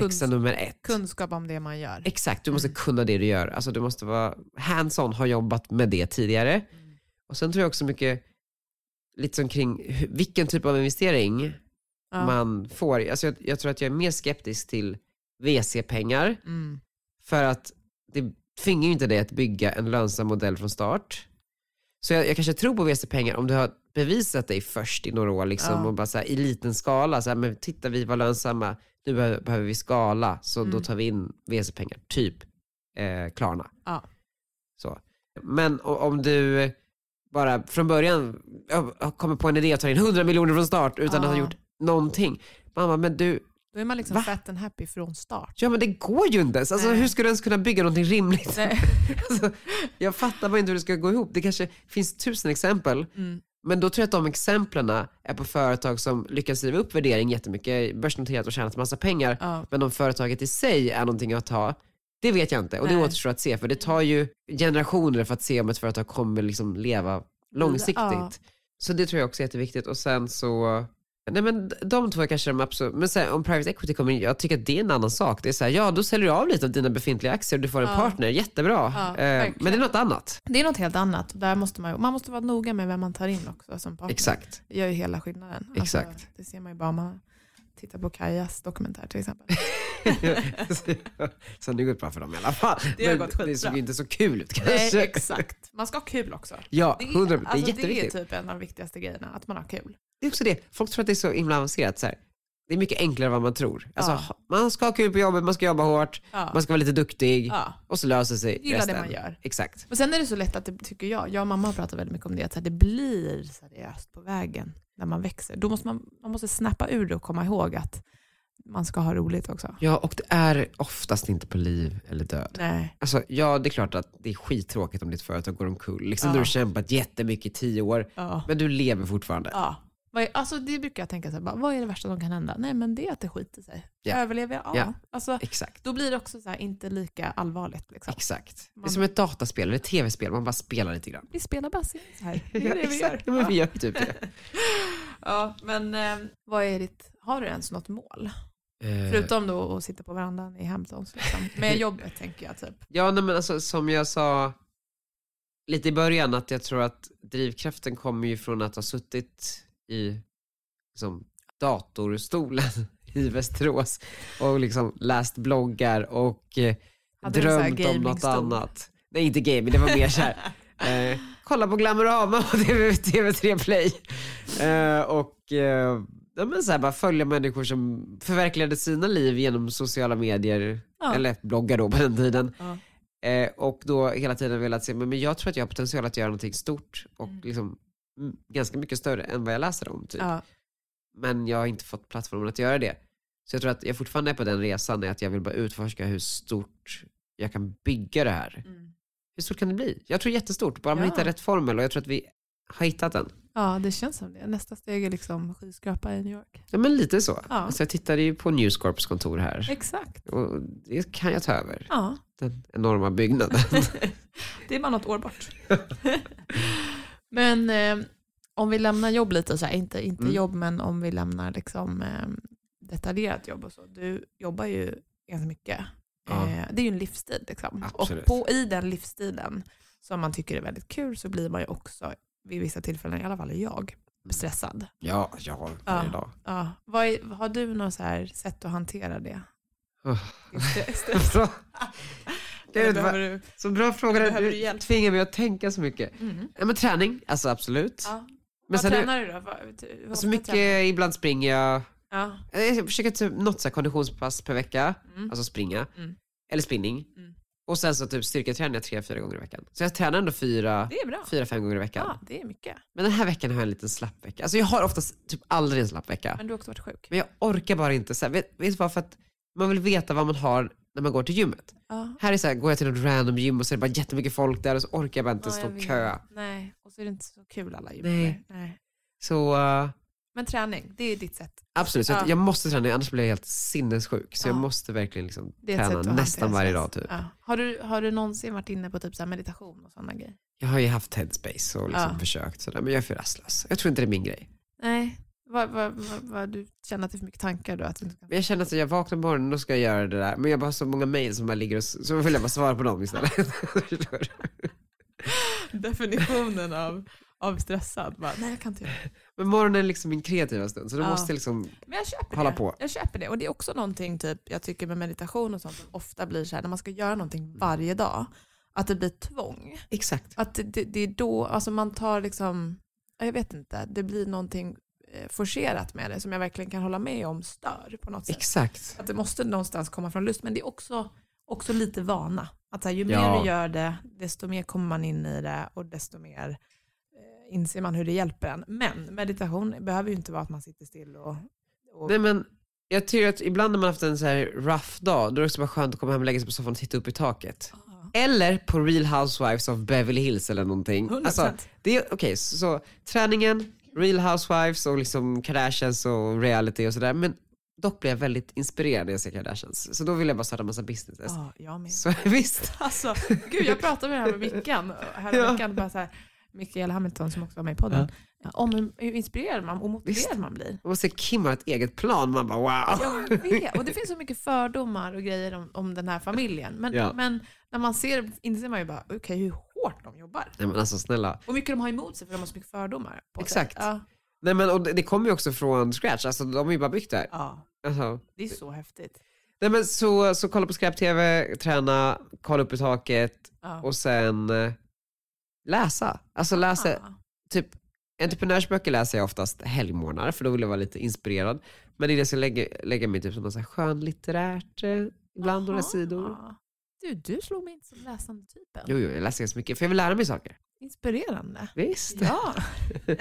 läxa nummer ett. Kunskap om det man gör. Exakt, du måste Mm. kunna det du gör. Alltså du måste vara hands-on, ha jobbat med det tidigare. Mm. Och sen tror jag också mycket lite som kring vilken typ av investering Ja. man får. Alltså jag, jag tror att jag är mer skeptisk till VC-pengar Mm. för att det tvingar ju inte dig att bygga en lönsam modell från start. Så jag, jag kanske tror på VC-pengar om du har bevisat dig först i några år liksom, Ja. och bara så här, i liten skala. Så här, men titta vi var lönsamma, nu behöver, vi skala så då Mm. tar vi in VC-pengar. Typ eh, Klarna. Ja. Så. Men om du bara från början ja, kommer på en idé och tar in 100 miljoner från start utan att ha Ja. gjort någonting. Mamma, men du, Då är man liksom Va? fat and happy från start. ja men det går ju inte ens. Alltså, Nej. hur ska du ens kunna bygga någonting rimligt? (laughs) Alltså, jag fattar bara inte hur det ska gå ihop. Det kanske finns tusen exempel, Mm. Men då tror jag att de exemplen är på företag som lyckas driva upp värdering jättemycket, börsnoterat och tjänat massa pengar, Ja. men om företaget i sig är någonting att ha, det vet jag inte. Och det Nej. återstår att se, för det tar ju generationer för att se om ett företag kommer liksom leva långsiktigt. Ja. Så det tror jag också är jätteviktigt. Och sen så, nej men de två är kanske de absolut, men sen om private equity kommer in, jag tycker att det är en annan sak. Det är så här, ja då säljer du av lite av dina befintliga aktier och du får en Ja. partner, jättebra. Ja, Eh, verkligen. men det är något annat. Det är något helt annat. Där måste man, man måste vara noga med vem man tar in också som partner. Exakt. Det gör ju hela skillnaden. Exakt. Alltså, det ser man ju bara om man tittar på Kajas dokumentär till exempel. (laughs) så det gått bra för dem i alla fall. Det har Men gått det såg inte så kul ut Nej, kanske. exakt. Man ska ha kul också. Ja, Det är, 100 Det är alltså, det är jätteviktigt. typ en av de viktigaste grejerna, att man har kul. Det är också det, folk tror att det är så himla avancerat. Så här. Det är mycket enklare än vad man tror. Alltså, Ja. Man ska ha kul på jobbet, man ska jobba hårt, Ja. man ska vara lite duktig Ja. och så löser sig Gilla det resten. man gör. Exakt. Men sen är det så lätt att det, tycker jag, jag och mamma pratar väldigt mycket om det, att det blir seriöst på vägen när man växer. Då måste man, man måste snappa ur det och komma ihåg att man ska ha roligt också. Ja, och det är oftast inte på liv eller död. Nej. Alltså, ja, det är klart att det är skittråkigt om ditt företag går omkull. Liksom Ja. Du har kämpat jättemycket i tio år, Ja. men du lever fortfarande. Ja. Vad är, alltså det brukar jag tänka så här, bara, vad är det värsta som kan hända? Nej men det är att det skiter sig. Ja. Överlever jag? Ja. Ja. Alltså, Exakt. då blir det också så här, inte lika allvarligt. Liksom. Exakt. Det är Man- som ett dataspel eller ett tv-spel, man bara spelar lite grann. Vi spelar bara så här. (laughs) Det är det vi gör. Ja, men vi gör typ det. (laughs) Ja, men eh, vad är ditt, har du ens något mål? Eh, Förutom då att sitta på verandan i Hamptons. Liksom. Med (laughs) jobbet tänker jag typ. Ja, nej, men alltså, som jag sa lite i början, att jag tror att drivkraften kommer ju från att ha suttit i liksom, datorstolen (laughs) i Västerås och liksom läst bloggar och eh, här drömt om något annat. Nej, inte gaming, det var mer såhär, (laughs) eh, kolla på Glamorama på (laughs) TV, TV3 Play. Eh, och eh, ja, men så här, bara följa människor som förverkligade sina liv genom sociala medier, Ja. eller bloggar då på den tiden. Ja. Eh, och då hela tiden velat se, men, men jag tror att jag har potential att göra någonting stort och Mm. liksom, ganska mycket större än vad jag läser om. Typ. Ja. Men jag har inte fått plattformen att göra det. Så jag tror att jag fortfarande är på den resan, är att jag vill bara utforska hur stort jag kan bygga det här. Mm. Hur stort kan det bli? Jag tror jättestort, bara man Ja. hittar rätt formel och jag tror att vi har hittat den. ja, det känns som det. Nästa steg är liksom skyskrapa i New York. Ja men lite så. Ja. Alltså, jag tittade ju på News Corps kontor här Exakt. och det kan jag ta över. Ja, Den enorma byggnaden. (laughs) det är bara något år bort. (laughs) men eh, om vi lämnar jobb lite, så här, inte, inte Mm. jobb, men om vi lämnar liksom, eh, detaljerat jobb och så. Du jobbar ju ganska mycket. Ja. Eh, det är ju en livsstil. Liksom. Absolut. Och på, i den livsstilen som man tycker är väldigt kul så blir man ju också, vid vissa tillfällen, i alla fall jag, stressad. ja, ja, varje dag. Ja. Vad är, har du något så här sätt att hantera det? Oh. Stress? (laughs) (laughs) Gud, vad, du... så bra fråga, du du tvingar mig att tänka så mycket. Mm. Ja, men träning, alltså absolut. Ja. Men Vad tränar du då? Vad, hur Alltså mycket, tränar ibland springer jag, Ja. jag försöker typ något så här konditionspass per vecka, Mm. alltså springa, Mm. eller spinning. Mm. Och sen så typ styrketränar jag tre, fyra gånger i veckan. Så jag tränar ändå fyra, fyra fem gånger i veckan. Ja, det är mycket. Men den här veckan har jag en liten slapp vecka. Alltså jag har oftast typ aldrig en slapp vecka. Men du har också varit sjuk. Men jag orkar bara inte. Så här, vet, vet vad? För att man vill veta vad man har när man går till gymmet. Ja. Här är så här, går jag till något random gym och så är det bara jättemycket folk där och så orkar jag bara inte Ja, stå kö. Nej, och så är det inte så kul alla gym. Nej. Nej. Så uh, Men träning, det är ditt sätt. absolut, så Ja. jag måste träna annars blir jag helt sinnessjuk. Så Ja. jag måste verkligen liksom träna nästan varje dag typ. Har, du, har du någonsin varit inne på typ så meditation och sådana grejer? Jag har ju haft headspace och liksom försökt sådär, men jag är för rastlös. Jag tror inte det är min grej. Nej. Vad, vad, vad, vad, du känner att det är för mycket tankar då? Att du inte kan... Jag känner att jag vaknar på morgonen och ska jag göra det där, men jag bara har så många mejl som bara ligger och så vill jag bara svara på dem istället. (laughs) Definitionen av, av stressad. Bara, nej, jag kan inte göra det. men morgonen är liksom min kreativa stund, så då Ja. måste jag liksom, Men jag köper Hålla det. på. Jag köper det. Och det är också någonting typ, jag tycker med meditation och sånt som ofta blir så här när man ska göra någonting varje dag, att det blir tvång. exakt. Att det, det, det är då, alltså man tar liksom, ja, jag vet inte, det blir någonting forcerat med det som jag verkligen kan hålla med om stör på något sätt. Exakt. Att det måste någonstans komma från lust, men det är också, också lite vana. Att här, ju mer Ja. du gör det, desto mer kommer man in i det och desto mer eh, inser man hur det hjälper en. Men meditation behöver ju inte vara att man sitter still och, och Nej men, jag tycker att ibland när man haft en så här rough dag, då är det också bara skönt att komma hem och lägga sig på soffan och titta upp i taket. Eller på Real Housewives of Beverly Hills eller någonting. 100%. Alltså, det är, okej, så, så träningen, Real Housewives och liksom Kardashians och reality och sådär. Men dock blir jag väldigt inspirerad när jag ser Kardashians. Så då vill jag bara starta massa businesses. Ja, jag med. Så (laughs) visst. Alltså, gud, jag pratade med det här med Mickan häromveckan, bara så här, Mikael Hamilton som också var med i podden, om hur, inspirerad man och motiverad Visst. man blir. Och se Kim har ett eget plan, man bara wow. Jag vet, och det finns så mycket fördomar och grejer om, om den här familjen. Men, Ja. men när man ser inser man ju bara, okej hur hårt de jobbar. Nej men alltså snälla. Och mycket de har emot sig för de har så mycket fördomar. Exakt. Ja, Nej men och det, det kommer ju också från scratch, alltså de har ju bara byggt det här. ja, Alltså, det är så häftigt. Nej men så, så kolla på skräp-tv, träna, kolla upp i taket Ja. och sen eh, läsa. Alltså läsa, Ja. typ entreprenörsböcker läser jag oftast helgmorgnar för då vill jag vara lite inspirerad. Men det ska jag lägga, lägga mig typ som skönlitterärt eh, ibland några sidor. Du, du slog mig inte som läsande typen. Jo, jo, jag läser ganska mycket för jag vill lära mig saker. Inspirerande. Visst. Ja. (laughs)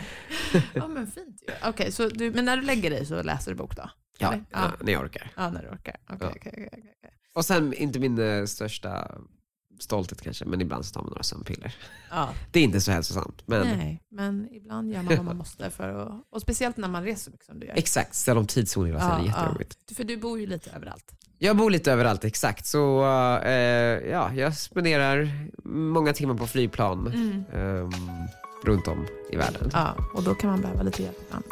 ja men fint ju. Så du, men när du lägger dig så läser du bok då? Ja, ja. när jag orkar. Ja, när du orkar. Okej, Ja. okej, okej, okej. Och sen inte min eh, största stolthet kanske, men ibland så tar man några sömnpiller. Ja. Det är inte så hälsosamt. Men Nej, men ibland gör man vad man måste för att, och speciellt när man reser mycket som du gör. exakt, ställa om tidszon hela tiden, jättejobbigt. ja. För du bor ju lite överallt. Jag bor lite överallt, exakt. Så eh, ja, jag spenderar många timmar på flygplan ehm, runt om i världen. Ja, och då kan man behöva lite hjälp ibland.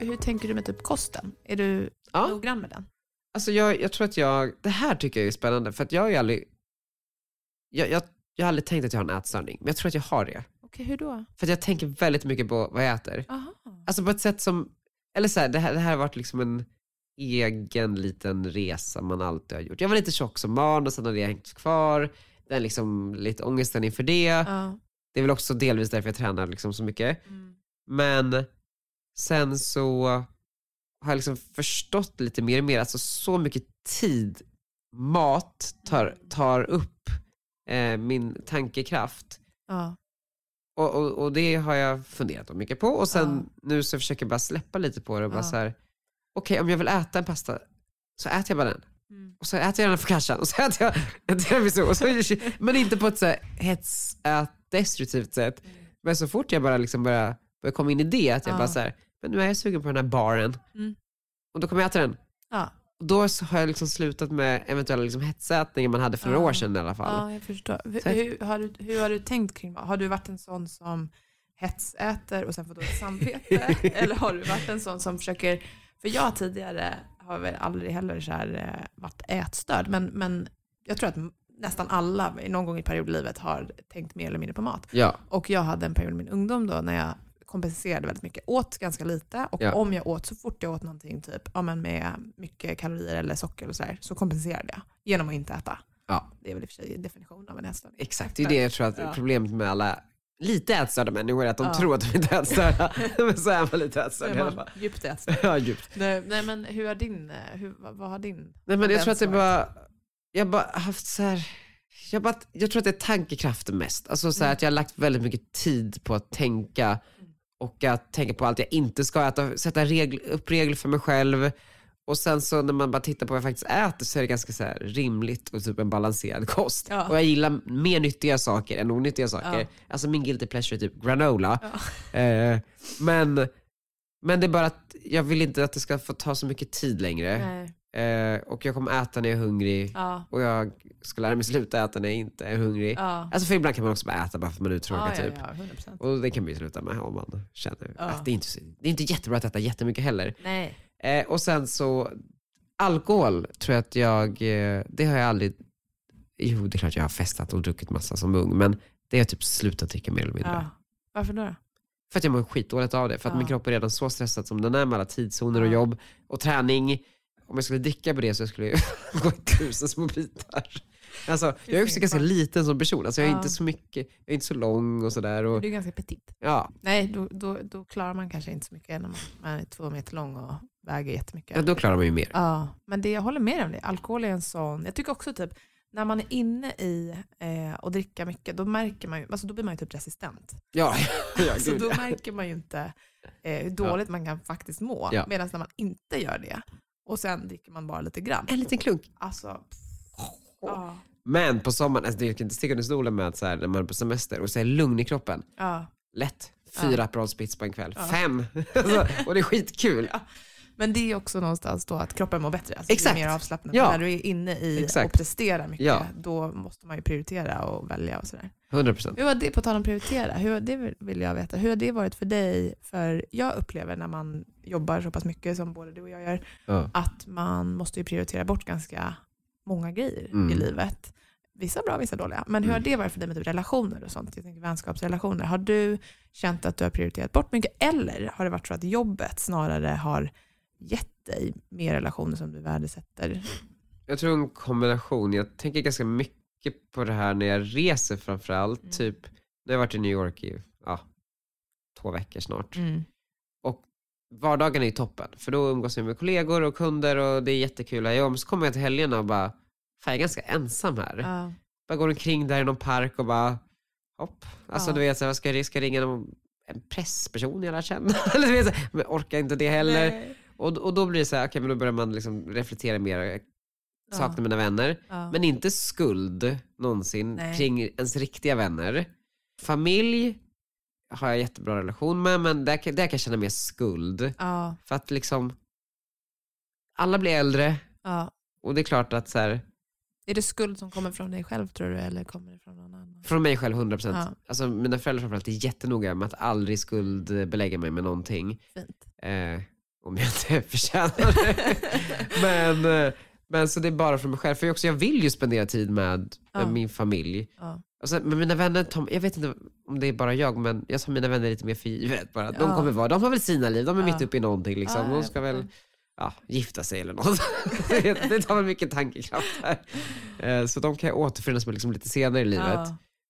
Hur tänker du med typ kosten? Är du Ja. noggrann med den? Alltså jag, jag tror att jag, det här tycker jag är spännande för att jag har ju aldrig, jag, jag, jag har aldrig tänkt att jag har en ätstörning, men jag tror att jag har det. Okej, hur då? För att jag tänker väldigt mycket på vad jag äter. Aha. Alltså på ett sätt som, eller så här, det, här, det här har varit liksom en egen liten resa man alltid har gjort. Jag var lite tjock som barn och sen hade jag hängt kvar, den liksom lite ångesten inför det. Ja. Det är väl också delvis därför jag tränar liksom så mycket. Mm. Men sen så har jag liksom förstått lite mer och mer, alltså så mycket tid mat tar, tar upp eh, min tankekraft. Ja. Och, och, och det har jag funderat om mycket på och sen nu så försöker jag bara släppa lite på det och bara Ja. så här. okej om jag vill äta en pasta så äter jag bara den. Mm. Och så äter jag den focaccian och så äter jag (laughs) en tiramisu. Och så, men inte på ett så här destruktivt sätt. Men så fort jag bara liksom börjar, börjar komma in i det, att jag Ja. bara så här, men nu är jag sugen på den här baren. Mm. Och då kommer jag äta den. Ja. Och då har jag liksom slutat med eventuella liksom hetsätningar man hade för några Ja. år sedan i alla fall. ja, jag förstår. Hur, hur, har du, hur har du tänkt kring Har du varit en sån som hetsäter och sen får dåligt samvete? (laughs) Eller har du varit en sån som försöker... För jag tidigare har väl aldrig heller så här, eh, varit ätstörd, men, men jag tror att nästan alla någon gång i period i livet har tänkt mer eller mindre på mat. Ja, Och jag hade en period i min ungdom då när jag kompenserade väldigt mycket. Åt ganska lite och Ja. om jag åt så fort jag åt någonting typ, ja, men med mycket kalorier eller socker och så, här, så kompenserade jag genom att inte äta. Ja. Det är väl i och för sig definitionen av en ätstörning. exakt. Det är det jag tror att Ja. problemet med alla lite ätstörda människor är att de Ja. tror att de inte är ätstörda. (laughs) men så är man lite ätstörd i alla fall. Djupt ätstörd. Ja, djupt. Nej, nej men hur har din, hur, vad, har din Nej men jag tror att det bara, jag har bara haft så här, jag, bara, jag tror att det är tankekraften mest. Alltså så här, Mm. att jag har lagt väldigt mycket tid på att tänka och att tänka på allt jag inte ska äta, sätta regl, upp regler för mig själv. Och sen så när man bara tittar på vad jag faktiskt äter så är det ganska så rimligt och typ en balanserad kost. Ja. Och jag gillar mer nyttiga saker än onyttiga saker. Ja. Alltså min guilty pleasure är typ granola. Ja. Eh, men, men det är bara att jag vill inte att det ska få ta så mycket tid längre. Nej. Eh, och jag kommer äta när jag är hungrig. Ja. Och jag ska lära mig sluta äta när jag inte är hungrig. Ja. Alltså för ibland kan man också bara äta bara för att man är uttråkad Ja, ja, typ. ja, 100%. Och det kan man ju sluta med om man känner att det är inte, det är inte jättebra att äta jättemycket heller. Nej. Eh, och sen så, alkohol tror jag att jag, eh, det har jag aldrig, jo det är klart jag har festat och druckit massa som ung, men det har jag typ slutat dricka mer eller mindre. Varför då? För att jag mår skitdåligt av det, för att min kropp är redan så stressad som den är med alla tidszoner och jobb och träning. Om jag skulle dricka på det så skulle jag (laughs) gå i tusen små bitar. Alltså, jag är också ganska liten som person, alltså, jag är Ja. inte så mycket, jag är inte så lång och sådär. Och, Du är ganska petit. ja. Nej, då, då, då klarar man kanske inte så mycket när man, man är två meter lång och väger jättemycket. ja, då klarar man ju mer. Ja, men det jag håller med om det. Alkohol är en sån, jag tycker också typ när man är inne i eh, och dricka mycket, då märker man ju, alltså då blir man ju typ resistent. Ja, (laughs) ja (laughs) så då ja. märker man ju inte eh, hur dåligt man kan faktiskt må. Ja. Medan när man inte gör det och sen dricker man bara lite grann. En liten klunk. Alltså, ja, Men på sommaren, alltså, jag kan inte sticka under stolen med att så här, när man är på semester och så är lugn i kroppen. ja. Lätt. Fyra Ja. Aperol Spritz på en kväll. Ja. Fem! (laughs) alltså, och det är skitkul. Ja. Men det är också någonstans då att kroppen mår bättre. Alltså Exakt. Det är mer avslappnat. Ja. När du är inne i Exakt. och presterar mycket, Ja. då måste man ju prioritera och välja och sådär. 100 procent. Hur har det, på tal om prioritera, hur det vill jag veta, hur har det varit för dig? För jag upplever när man jobbar så pass mycket som både du och jag gör, Ja. att man måste ju prioritera bort ganska många grejer Mm. i livet. Vissa bra, vissa dåliga. Men hur har Mm. det varit för dig med typ relationer och sånt? Jag tänker vänskapsrelationer. Har du känt att du har prioriterat bort mycket? Eller har det varit så att jobbet snarare har gett dig mer relationer som du värdesätter? Jag tror en kombination. Jag tänker ganska mycket på det här när jag reser framförallt. Mm. Typ, när jag har varit i New York i ja, två veckor snart. Mm. Vardagen är ju toppen, för då umgås jag med kollegor och kunder och det är jättekul att. Så kommer jag till helgerna och bara, fan jag är ganska ensam här. Ja. Bara går omkring där i någon park och bara, hopp. Alltså Ja. du vet, så här, ska jag ska jag ringa någon, en pressperson jag lär känna? (laughs) Eller du vet, så här, men jag orkar inte det heller. Nej. Och, och då blir det så här, okej men då börjar man liksom reflektera mer. Ja. saknar mina vänner. Ja. Men inte skuld någonsin Nej. kring ens riktiga vänner. Familj har jag jättebra relation med men där, kan- där kan jag känna mer skuld. ja, För att liksom, alla blir äldre ja. och det är klart att så här, Är det skuld som kommer från dig själv tror du eller kommer det från någon annan? från mig själv 100%. Ja. Alltså mina föräldrar framförallt är jättenoga med att aldrig skuldbelägga mig med någonting. Fint. Eh, om jag inte (laughs) förtjänar det. men, eh, men så det är bara för mig själv. För jag, också, jag vill ju spendera tid med, med Ja. min familj. Ja. Alltså, men mina vänner, Tom, jag vet inte om det är bara jag, men jag tar mina vänner lite mer för givet. Bara. De, kommer vara, de har väl sina liv, de är mitt uppe i någonting. Liksom. De ska väl ja, gifta sig eller något. (laughs) det tar väl mycket tankekraft här. Eh, så de kan jag återförenas med liksom lite senare i livet.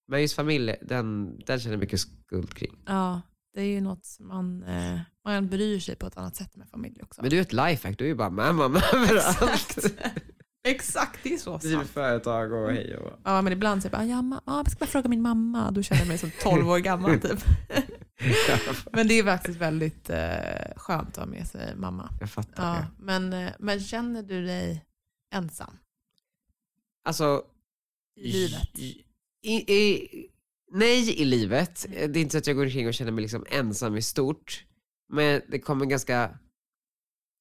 Men just familj, den, den känner jag mycket skuld kring. ja, det är ju något som man, eh, man bryr sig på ett annat sätt med familj också. Men du är ett lifehack, du är ju bara med mamma överallt. (laughs) Exakt. Det är så Driver sant. företag och hej och Ja, men ibland säger jag bara, ja, ma- ja, jag ska bara fråga min mamma. Då känner jag mig som 12 år gammal typ. (laughs) Men det är faktiskt väldigt eh, skönt att ha med sig mamma. Jag fattar Ja, det. men, eh, men känner du dig ensam Alltså, i livet? I, i, nej i livet. Det är inte så att jag går omkring och känner mig liksom ensam i stort. Men det kommer ganska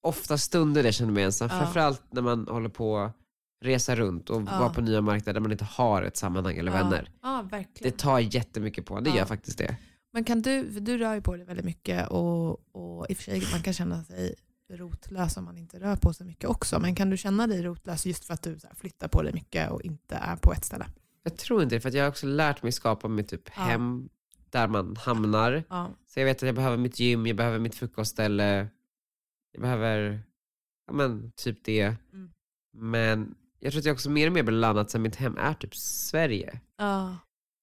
ofta stunder där jag känner mig ensam. Ja. Framförallt när man håller på att resa runt och Ja. vara på nya marknader där man inte har ett sammanhang eller vänner. Ja, verkligen. Det tar jättemycket på det Ja. gör faktiskt det. Men kan du, du rör ju på dig väldigt mycket och, och i och för sig man kan känna sig rotlös om man inte rör på sig mycket också. Men kan du känna dig rotlös just för att du flyttar på dig mycket och inte är på ett ställe? Jag tror inte det, för att jag har också lärt mig skapa mitt typ Ja. hem där man hamnar. Ja. Så jag vet att jag behöver mitt gym, jag behöver mitt frukostställe. Jag behöver, ja men typ det. Mm. Men jag tror att jag också mer och mer belandat sen mitt hem är typ Sverige. Ja.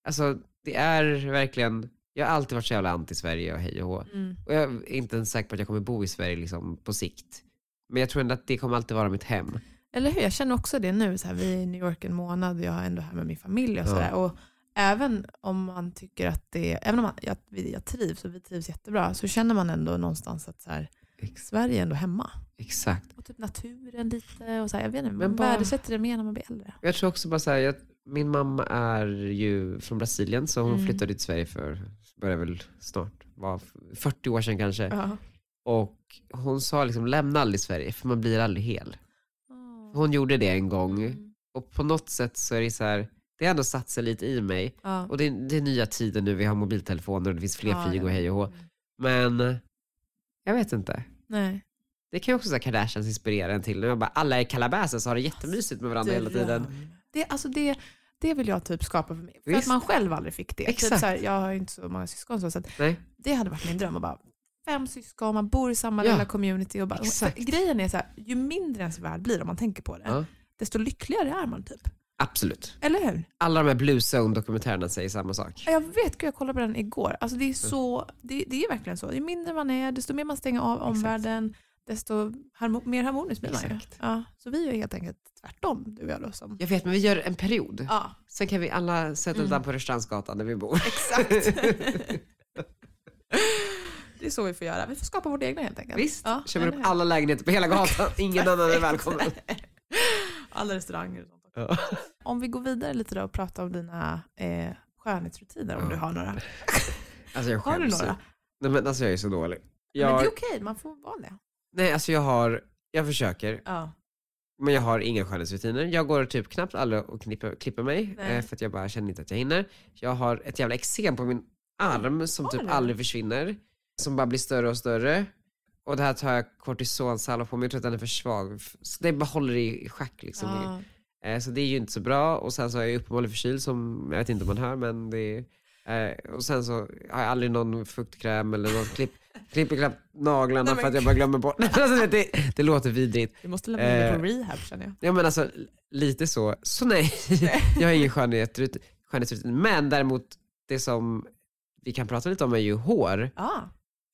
Alltså det är verkligen, jag har alltid varit så jävla anti-Sverige och hej och hå. Mm. Och jag är inte ens säker på att jag kommer bo i Sverige liksom på sikt. Men jag tror ändå att det kommer alltid vara mitt hem. Eller hur? Jag känner också det nu. Så här, vi är i New York en månad och jag är ändå här med min familj. Och Ja. så där. Och även om man tycker att det även om man, jag, jag trivs och vi trivs jättebra så känner man ändå någonstans att så här, Sverige är ändå hemma. Exakt. Och typ naturen lite. Och så här, jag vet inte, Men man bara- värdesätter det mer när man blir äldre. Jag tror också bara så här, jag, min mamma är ju från Brasilien så hon Mm. flyttade till Sverige för, börjar väl snart, var 40 år sedan kanske. Ja. Och hon sa liksom lämna aldrig Sverige för man blir aldrig hel. Hon gjorde det en gång Mm. och på något sätt så är det så här, det har ändå satt sig lite i mig. Ja. Och det det är nya tider nu, vi har mobiltelefoner och det finns fler Ja, flyg och hej och hå. Men jag vet inte. Nej. Det kan ju också så här Kardashians inspirera en till. Bara, alla är Calabasas och har det jättemysigt med varandra hela tiden. Det, alltså det, det vill jag typ skapa för mig. För Visst. att man själv aldrig fick det. Typ Exakt. så här, jag har ju inte så många syskon så att Nej. det hade varit min dröm. att bara, fem syskon, man bor i samma Ja. lilla community. Och bara, Exakt. grejen är så här, ju mindre ens värld blir om man tänker på det, Ja. desto lyckligare är man typ. Absolut. Eller hur? Alla de här Blue Zone-dokumentärerna säger samma sak. Jag vet, jag kollade på den igår. Alltså det, är så, det, det är verkligen så. Ju mindre man är, desto mer man stänger av omvärlden, desto harmo, mer harmonisk blir man ju. Ja, så vi är helt enkelt tvärtom, du och jag. Då, som, Jag vet, men vi gör en period. ja, Sen kan vi alla sätta Mm. mm. på Rörstrandsgatan där vi bor. exakt. (laughs) (laughs) det är så vi får göra. Vi får skapa vårt egna helt enkelt. Visst, Ja, köper upp hur? alla lägenheter på hela (laughs) gatan. Ingen annan är välkommen. (laughs) Alla restauranger och sånt. Ja. Om vi går vidare lite då och pratar om dina eh, skönhetsrutiner, om Ja. du har några. (laughs) Alltså jag Har du några? Nej men alltså jag är så dålig. Men Jag, det är okej, man får vara det. nej alltså jag har, jag försöker, Ja. men jag har inga skönhetsrutiner. Jag går typ knappt aldrig och klipper, klipper mig, Nej. eh, för att jag bara känner inte att jag hinner. Jag har ett jävla eksem på min arm som Har typ du? aldrig försvinner, som bara blir större och större. Och det här tar jag kortisonsalva på, men jag tror att den är för svag. Det bara håller i schack liksom. Ja. Eh, Så det är ju inte så bra och sen så är jag uppenbarligen förkyld som, jag vet inte om man hör men det är, eh, och sen så har jag aldrig någon fuktkräm eller någon klipp, (laughs) klipper knappt naglarna Nej, men för att jag bara glömmer bort. (laughs) alltså, det, det låter vidrigt. Du måste lämna in dig på Eh. rehab känner jag. Ja men alltså lite så, så nej, (laughs) jag har ingen skönhetsrutin. Men däremot det som vi kan prata lite om är ju hår. Ja,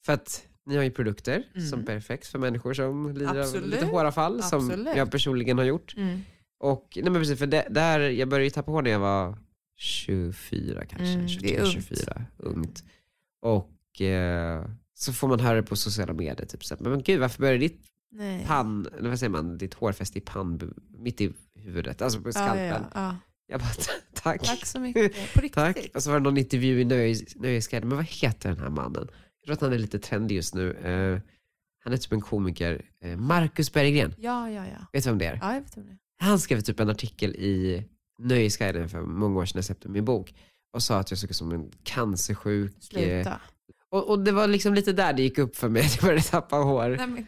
För att ni har ju produkter Mm. som Perfect för människor som lider av Absolut. lite håravfall som Absolut. jag personligen har gjort. mm. Och nej men precis, för det, där, jag började ju tappa hår när jag var 24 kanske, Mm, det 23, är ungt. 24, ungt. Och eh, så får man höra det på sociala medier, typ så här, men gud varför började ditt Nej. pann, eller vad säger man, ditt hårfäste i pann, mitt i huvudet, alltså på Ja, skalpen. ja, ja. Jag bara, tack. Tack så mycket. (laughs) På riktigt. Tack. Och så var det någon intervju i Nöjes- Nöjesguiden, men vad heter den här mannen? Jag tror att han är lite trendig just nu. Eh, han är typ en komiker. Uh, Marcus Berggren, Ja, ja, ja. vet du vem det är? Ja, jag vet om det. Han skrev typ en artikel i Nöjesguiden för många år sedan jag släppte min bok och sa att jag såg ut som en cancersjuk. eh, Sluta. Och, och det var liksom lite där det gick upp för mig, (laughs) att jag började tappa hår. Nej, men,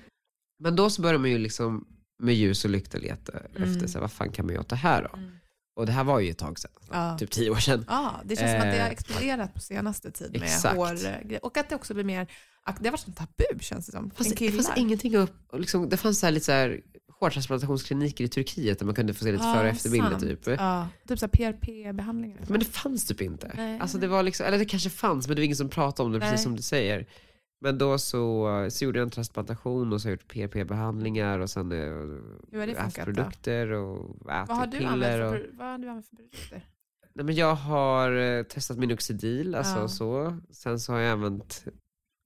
Men då så började man ju liksom med ljus och lykta leta Mm. efter, så här, vad fan kan man göra åt det här då? Mm. Och det här var ju ett tag sedan, Ja. typ tio år sedan. Ja, det känns som att det har Eh, exploderat på senaste tid med exakt. hårgrejer. Och att det också blir mer, det har varit som tabu känns det som. Fast det, fanns ingenting upp, liksom, det fanns så här lite så här hårtransplantationskliniker i Turkiet där man kunde få se lite Ja, före och efterbilder typ. Ja, typ så PRP-behandlingar. Men det fanns typ inte. Nej. Alltså det var liksom, eller det kanske fanns men det var ingen som pratade om det, Nej. precis som du säger. Men då så, så gjorde jag en transplantation och så har jag gjort PRP-behandlingar och sen eh, Hur har det haft då? produkter och Vad har, ätit du piller. Och, för, vad har du använt för produkter? nej, men jag har eh, testat minoxidil, alltså Ja. så. Sen så har jag använt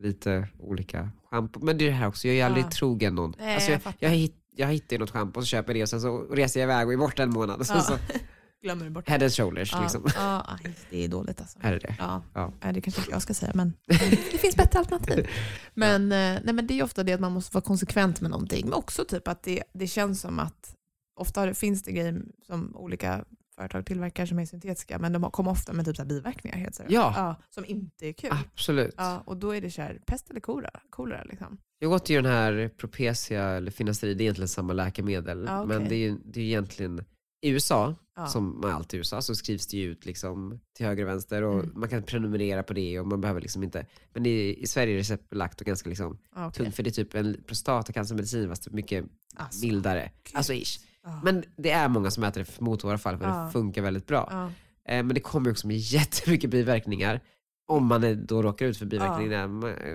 lite olika schampo. Men det är det här också, jag är aldrig Ja. trogen någon. Nej, alltså jag jag, jag, hitt, jag hittar ju något schampo och så köper jag det och sen så reser jag iväg och är borta en månad. Ja. så (laughs) Glömmer du bort head and shoulders ja, liksom. ja, aj, det är dåligt alltså. Är det. Ja. Ja. Nej, det kanske inte jag ska säga, men (laughs) det finns bättre alternativ. Men, eh, nej, men det är ofta det att man måste vara konsekvent med någonting. Men också typ att det, det känns som att ofta finns det grejer som olika företag tillverkar som är syntetiska, men de kommer ofta med typ så här biverkningar helt seriöst. Ja. Som inte är kul. Absolut. Ja, och då är det så här, pest eller kolera. kolera liksom. Jag åt ju den här Propecia eller Finasterid, det är egentligen samma läkemedel. Ja, okej. Men det är ju det är ju egentligen i USA, Ja. som allt i USA, så skrivs det ju ut liksom till höger och vänster och Mm. man kan prenumerera på det och man behöver liksom inte. Men i, i Sverige är det receptbelagt och ganska liksom Ja, okej. tungt för det är typ en prostatacancermedicin fast mycket Alltså, mildare. gud. Alltså ish. ja. Men det är många som äter det mot våra fall för Ja. det funkar väldigt bra. Eh, men det kommer också med (laughs) jättemycket biverkningar. Om man är, då råkar ut för biverkningar,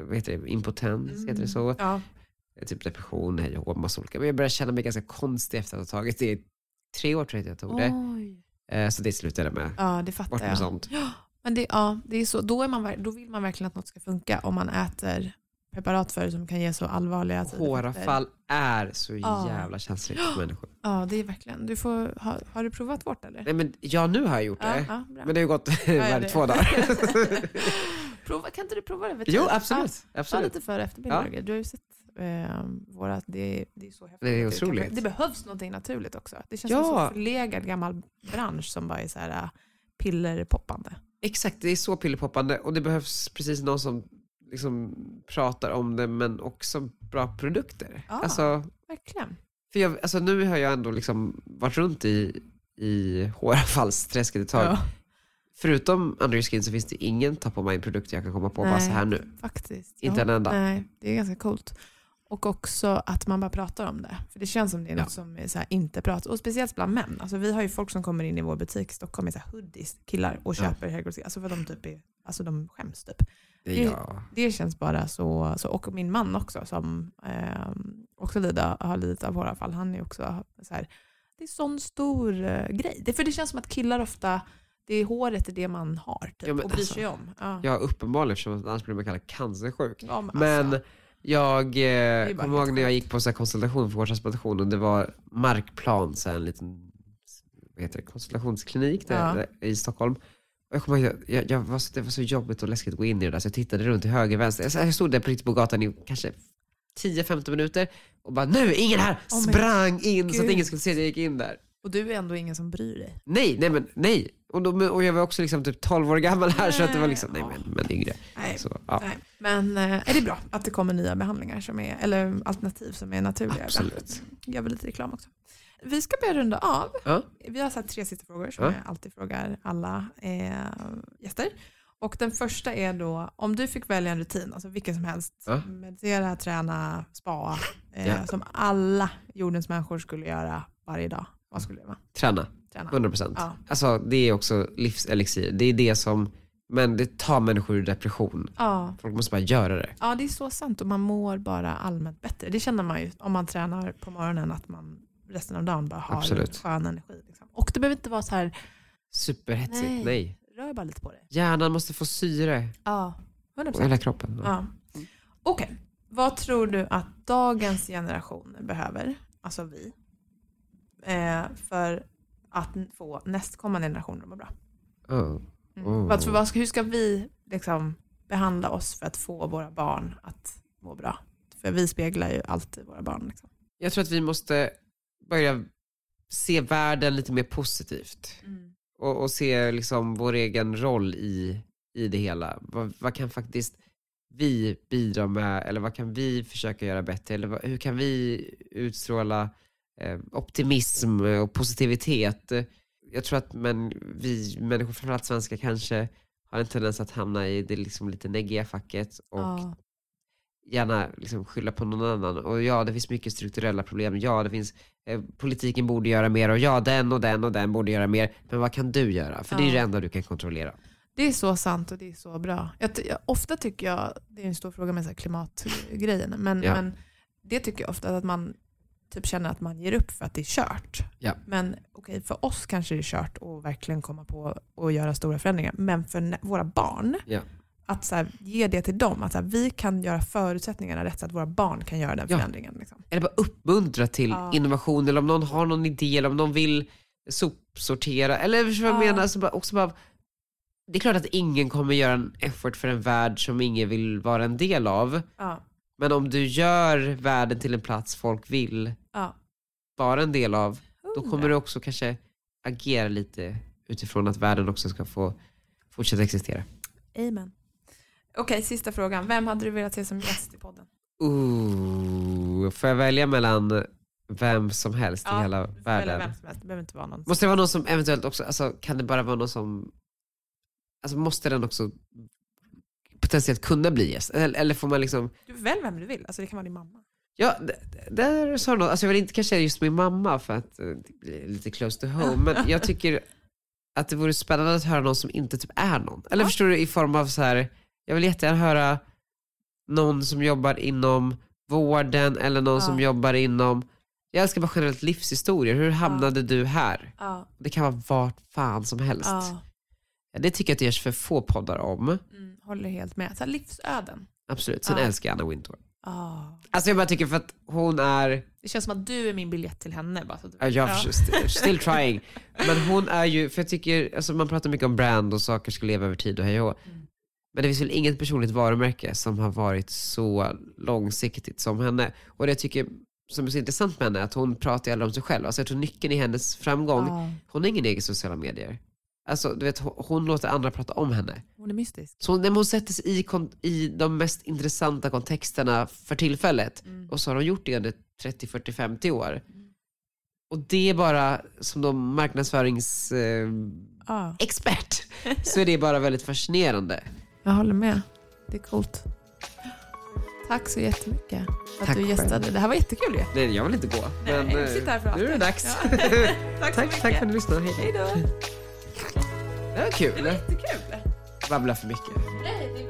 vad heter det, impotens, heter det så? Ja. Typ depression, hej och massa olika. Men jag började känna mig ganska konstig efter att ha tagit det. Tre år tror jag att jag tog det. Eh, så det slutade med. Ja, det Bort fattar med jag. sånt. Men det, ja, det är så. Då, är man, då vill man verkligen att något ska funka om man äter preparat för det som kan ge så allvarliga. Håravfall är så Ja. jävla känsligt för människor. Ja, det är verkligen. Du får, har, har du provat vårt eller? Nej men ja, nu har jag gjort Ja, det. ja. Men det har ju gått ja, två dagar. (laughs) prova, kan inte du prova det jo, absolut. Ja, ta absolut. lite före och efterbilder. Du har ju sett eh, våra, det, det är så häftigt. Det är otroligt. Det behövs någonting naturligt också. Det känns Ja. som en förlegad gammal bransch som bara är så här äh, pillerpoppande. Exakt, det är så pillerpoppande och det behövs precis någon som liksom pratar om det men också bra produkter. Ja. Alltså, Verkligen. för jag, alltså nu har jag ändå liksom varit runt i, i håravfallsträsket ett tag. Ja, Förutom Under Your Skin så finns det ingen top of mind produkt jag kan komma på bara Nej. så här nu. faktiskt. Inte ja. en enda. Nej, det är ganska coolt. Och också att man bara pratar om det. För det känns som det är Ja. något som är så inte pratat Och speciellt bland män. Alltså vi har ju folk som kommer in i vår butik i Stockholm med så hoodies, killar, och Ja. köper höggrossing. Alltså för de typ är, alltså de skäms typ. Det, ja. Det känns bara så, så och min man också som eh, också lider, har lidit av håravfall, han är också så här, det är sån stor eh, grej. Det, för det känns som att killar ofta, det är håret är det man har typ, Ja, och bryr alltså, sig om. Ja. ja, uppenbarligen eftersom annars blir man kallad cancersjuk. Ja, men Men alltså, jag eh, kommer ihåg när jag gick på så här konsultation för hårtransplantation och det var Markplan, så här en liten vad heter det, konsultationsklinik där, i Stockholm. Och jag kommer ihåg, jag, jag, var så, det var så jobbigt och läskigt att gå in i det där så jag tittade runt till höger vänster. Jag, jag stod där på riktigt på gatan i kanske 10-15 minuter och bara nu, ingen här! Oh Sprang in så att Gud. ingen skulle se att jag gick in där. och du är ändå ingen som bryr dig. Nej, nej men nej. Och, då, och jag var också liksom typ 12 år gammal här så att det var liksom, nej men, men yngre. Nej. Så, ja, Nej. Men eh, är det bra att det kommer nya behandlingar som är, eller alternativ som är naturliga? absolut. Gör vi lite reklam också. Vi ska börja runda av. Ja. Vi har satt tre sista frågor som Ja. jag alltid frågar alla eh, gäster. Och den första är då, om du fick välja en rutin, alltså vilken som helst, Ja. meditera, träna, spa, eh, som alla jordens människor skulle göra varje dag, vad skulle det vara? Träna, Träna. 100%. Ja. Alltså det är också livselixir. Det är det som, men det tar människor ur depression. Ja. Folk måste bara göra det. ja, det är så sant och man mår bara allmänt bättre. Det känner man ju om man tränar på morgonen, att man resten av dagen bara har Absolut. skön energi. Liksom. Och det behöver inte vara så här, Superhetsigt, Nej. nej. rör bara lite på det. Hjärnan måste få syre. Ja, 100%. Och hela kroppen. Ja. Ja. Okej, Vad tror du att dagens generation behöver, alltså vi, eh, för att få nästkommande generationer att må bra? Oh. Mm. Vad, vad, hur ska vi liksom behandla oss för att få våra barn att må bra? För vi speglar ju alltid våra barn. Liksom. Jag tror att vi måste börja se världen lite mer positivt. Och, och se liksom vår egen roll i, i det hela. Vad, vad kan faktiskt vi bidra med, eller vad kan vi försöka göra bättre? Eller vad, hur kan vi utstråla eh, optimism och positivitet? Jag tror att men, vi människor, framförallt svenskar, kanske har en tendens att hamna i det liksom lite neggiga facket och Ja. gärna liksom skylla på någon annan. Och ja, det finns mycket strukturella problem. Ja, det finns, eh, politiken borde göra mer och ja, den och den och den borde göra mer. Men vad kan du göra? För det är Ja. det enda du kan kontrollera. Det är så sant och det är så bra. Jag, jag, ofta tycker jag, det är en stor fråga med så klimatgrejen, men, Ja. men det tycker jag ofta att man typ känner att man ger upp för att det är kört. Ja. Men okej, för oss kanske det är kört att verkligen komma på och göra stora förändringar. Men för våra barn, Ja. att så här, ge det till dem. Att så här, vi kan göra förutsättningarna rätt så att våra barn kan göra den Ja. förändringen. Liksom. Eller bara uppmuntra till Ja. innovation, eller om någon har någon idé, eller om någon vill sopsortera, eller vad jag Ja. menar? Så bara, också bara, det är klart att ingen kommer göra en effort för en värld som ingen vill vara en del av. Men om du gör världen till en plats folk vill Ja. vara en del av, då kommer du också kanske agera lite utifrån att världen också ska få fortsätta existera. Amen. Okej, sista frågan. Vem hade du velat se som gäst i podden? Ooh, får jag välja mellan vem som helst i hela världen? vem som helst. Det behöver inte vara någon. Måste det vara någon som eventuellt också, alltså, kan det bara vara någon som, alltså måste den också potentiellt kunna bli gäst? Eller, eller får man liksom, Du välj vem du vill. Alltså, det kan vara din mamma. Ja, där sa något, alltså jag vill inte kanske just min mamma för att eh, det blir lite close to home, men jag (laughs) tycker att det vore spännande att höra någon som inte typ är någon. Eller Ja. förstår du, i form av så här, jag vill jättegärna höra någon som jobbar inom vården eller någon Ja. som jobbar inom, jag älskar bara generellt livshistorier, hur hamnade du här? Ja. Det kan vara vart fan som helst. ja. Ja, Det tycker jag att det görs för få poddar om. Mm, håller helt med. Så livsöden. Absolut. Sen Ja. älskar jag Anna Wintour. Ja. Alltså jag bara tycker för att hon är, Det känns som att du är min biljett till henne. Bara så du ja, still, still trying, men hon är ju, för jag tycker, alltså man pratar mycket om brand och saker ska leva över tid och hej och. Mm. Men det finns väl inget personligt varumärke som har varit så långsiktigt som henne. Och det jag tycker som är så intressant med henne är att hon pratar ju om sig själv. Alltså jag tror nyckeln i hennes framgång, Ja. hon har ingen egen sociala medier. Alltså du vet, hon, hon låter andra prata om henne. Hon är mystisk. Så när hon sätter sig i, i de mest intressanta kontexterna för tillfället Mm. och så har hon gjort det under 30, 40, 50 år. Och det är bara som de marknadsföringsexpert Ja. (laughs) så är det bara väldigt fascinerande. Jag håller med. Det är coolt. Tack så jättemycket för att Tack du gästade. själv. Det här var jättekul ju. Nej, jag vill inte gå. Nej, men, jag sitter här för eh, nu är det dags. Ja. (laughs) Tack tack, tack för att du lyssnade. Hej. Då. Det var Det var kul. jättekul babblar för mycket. Nej,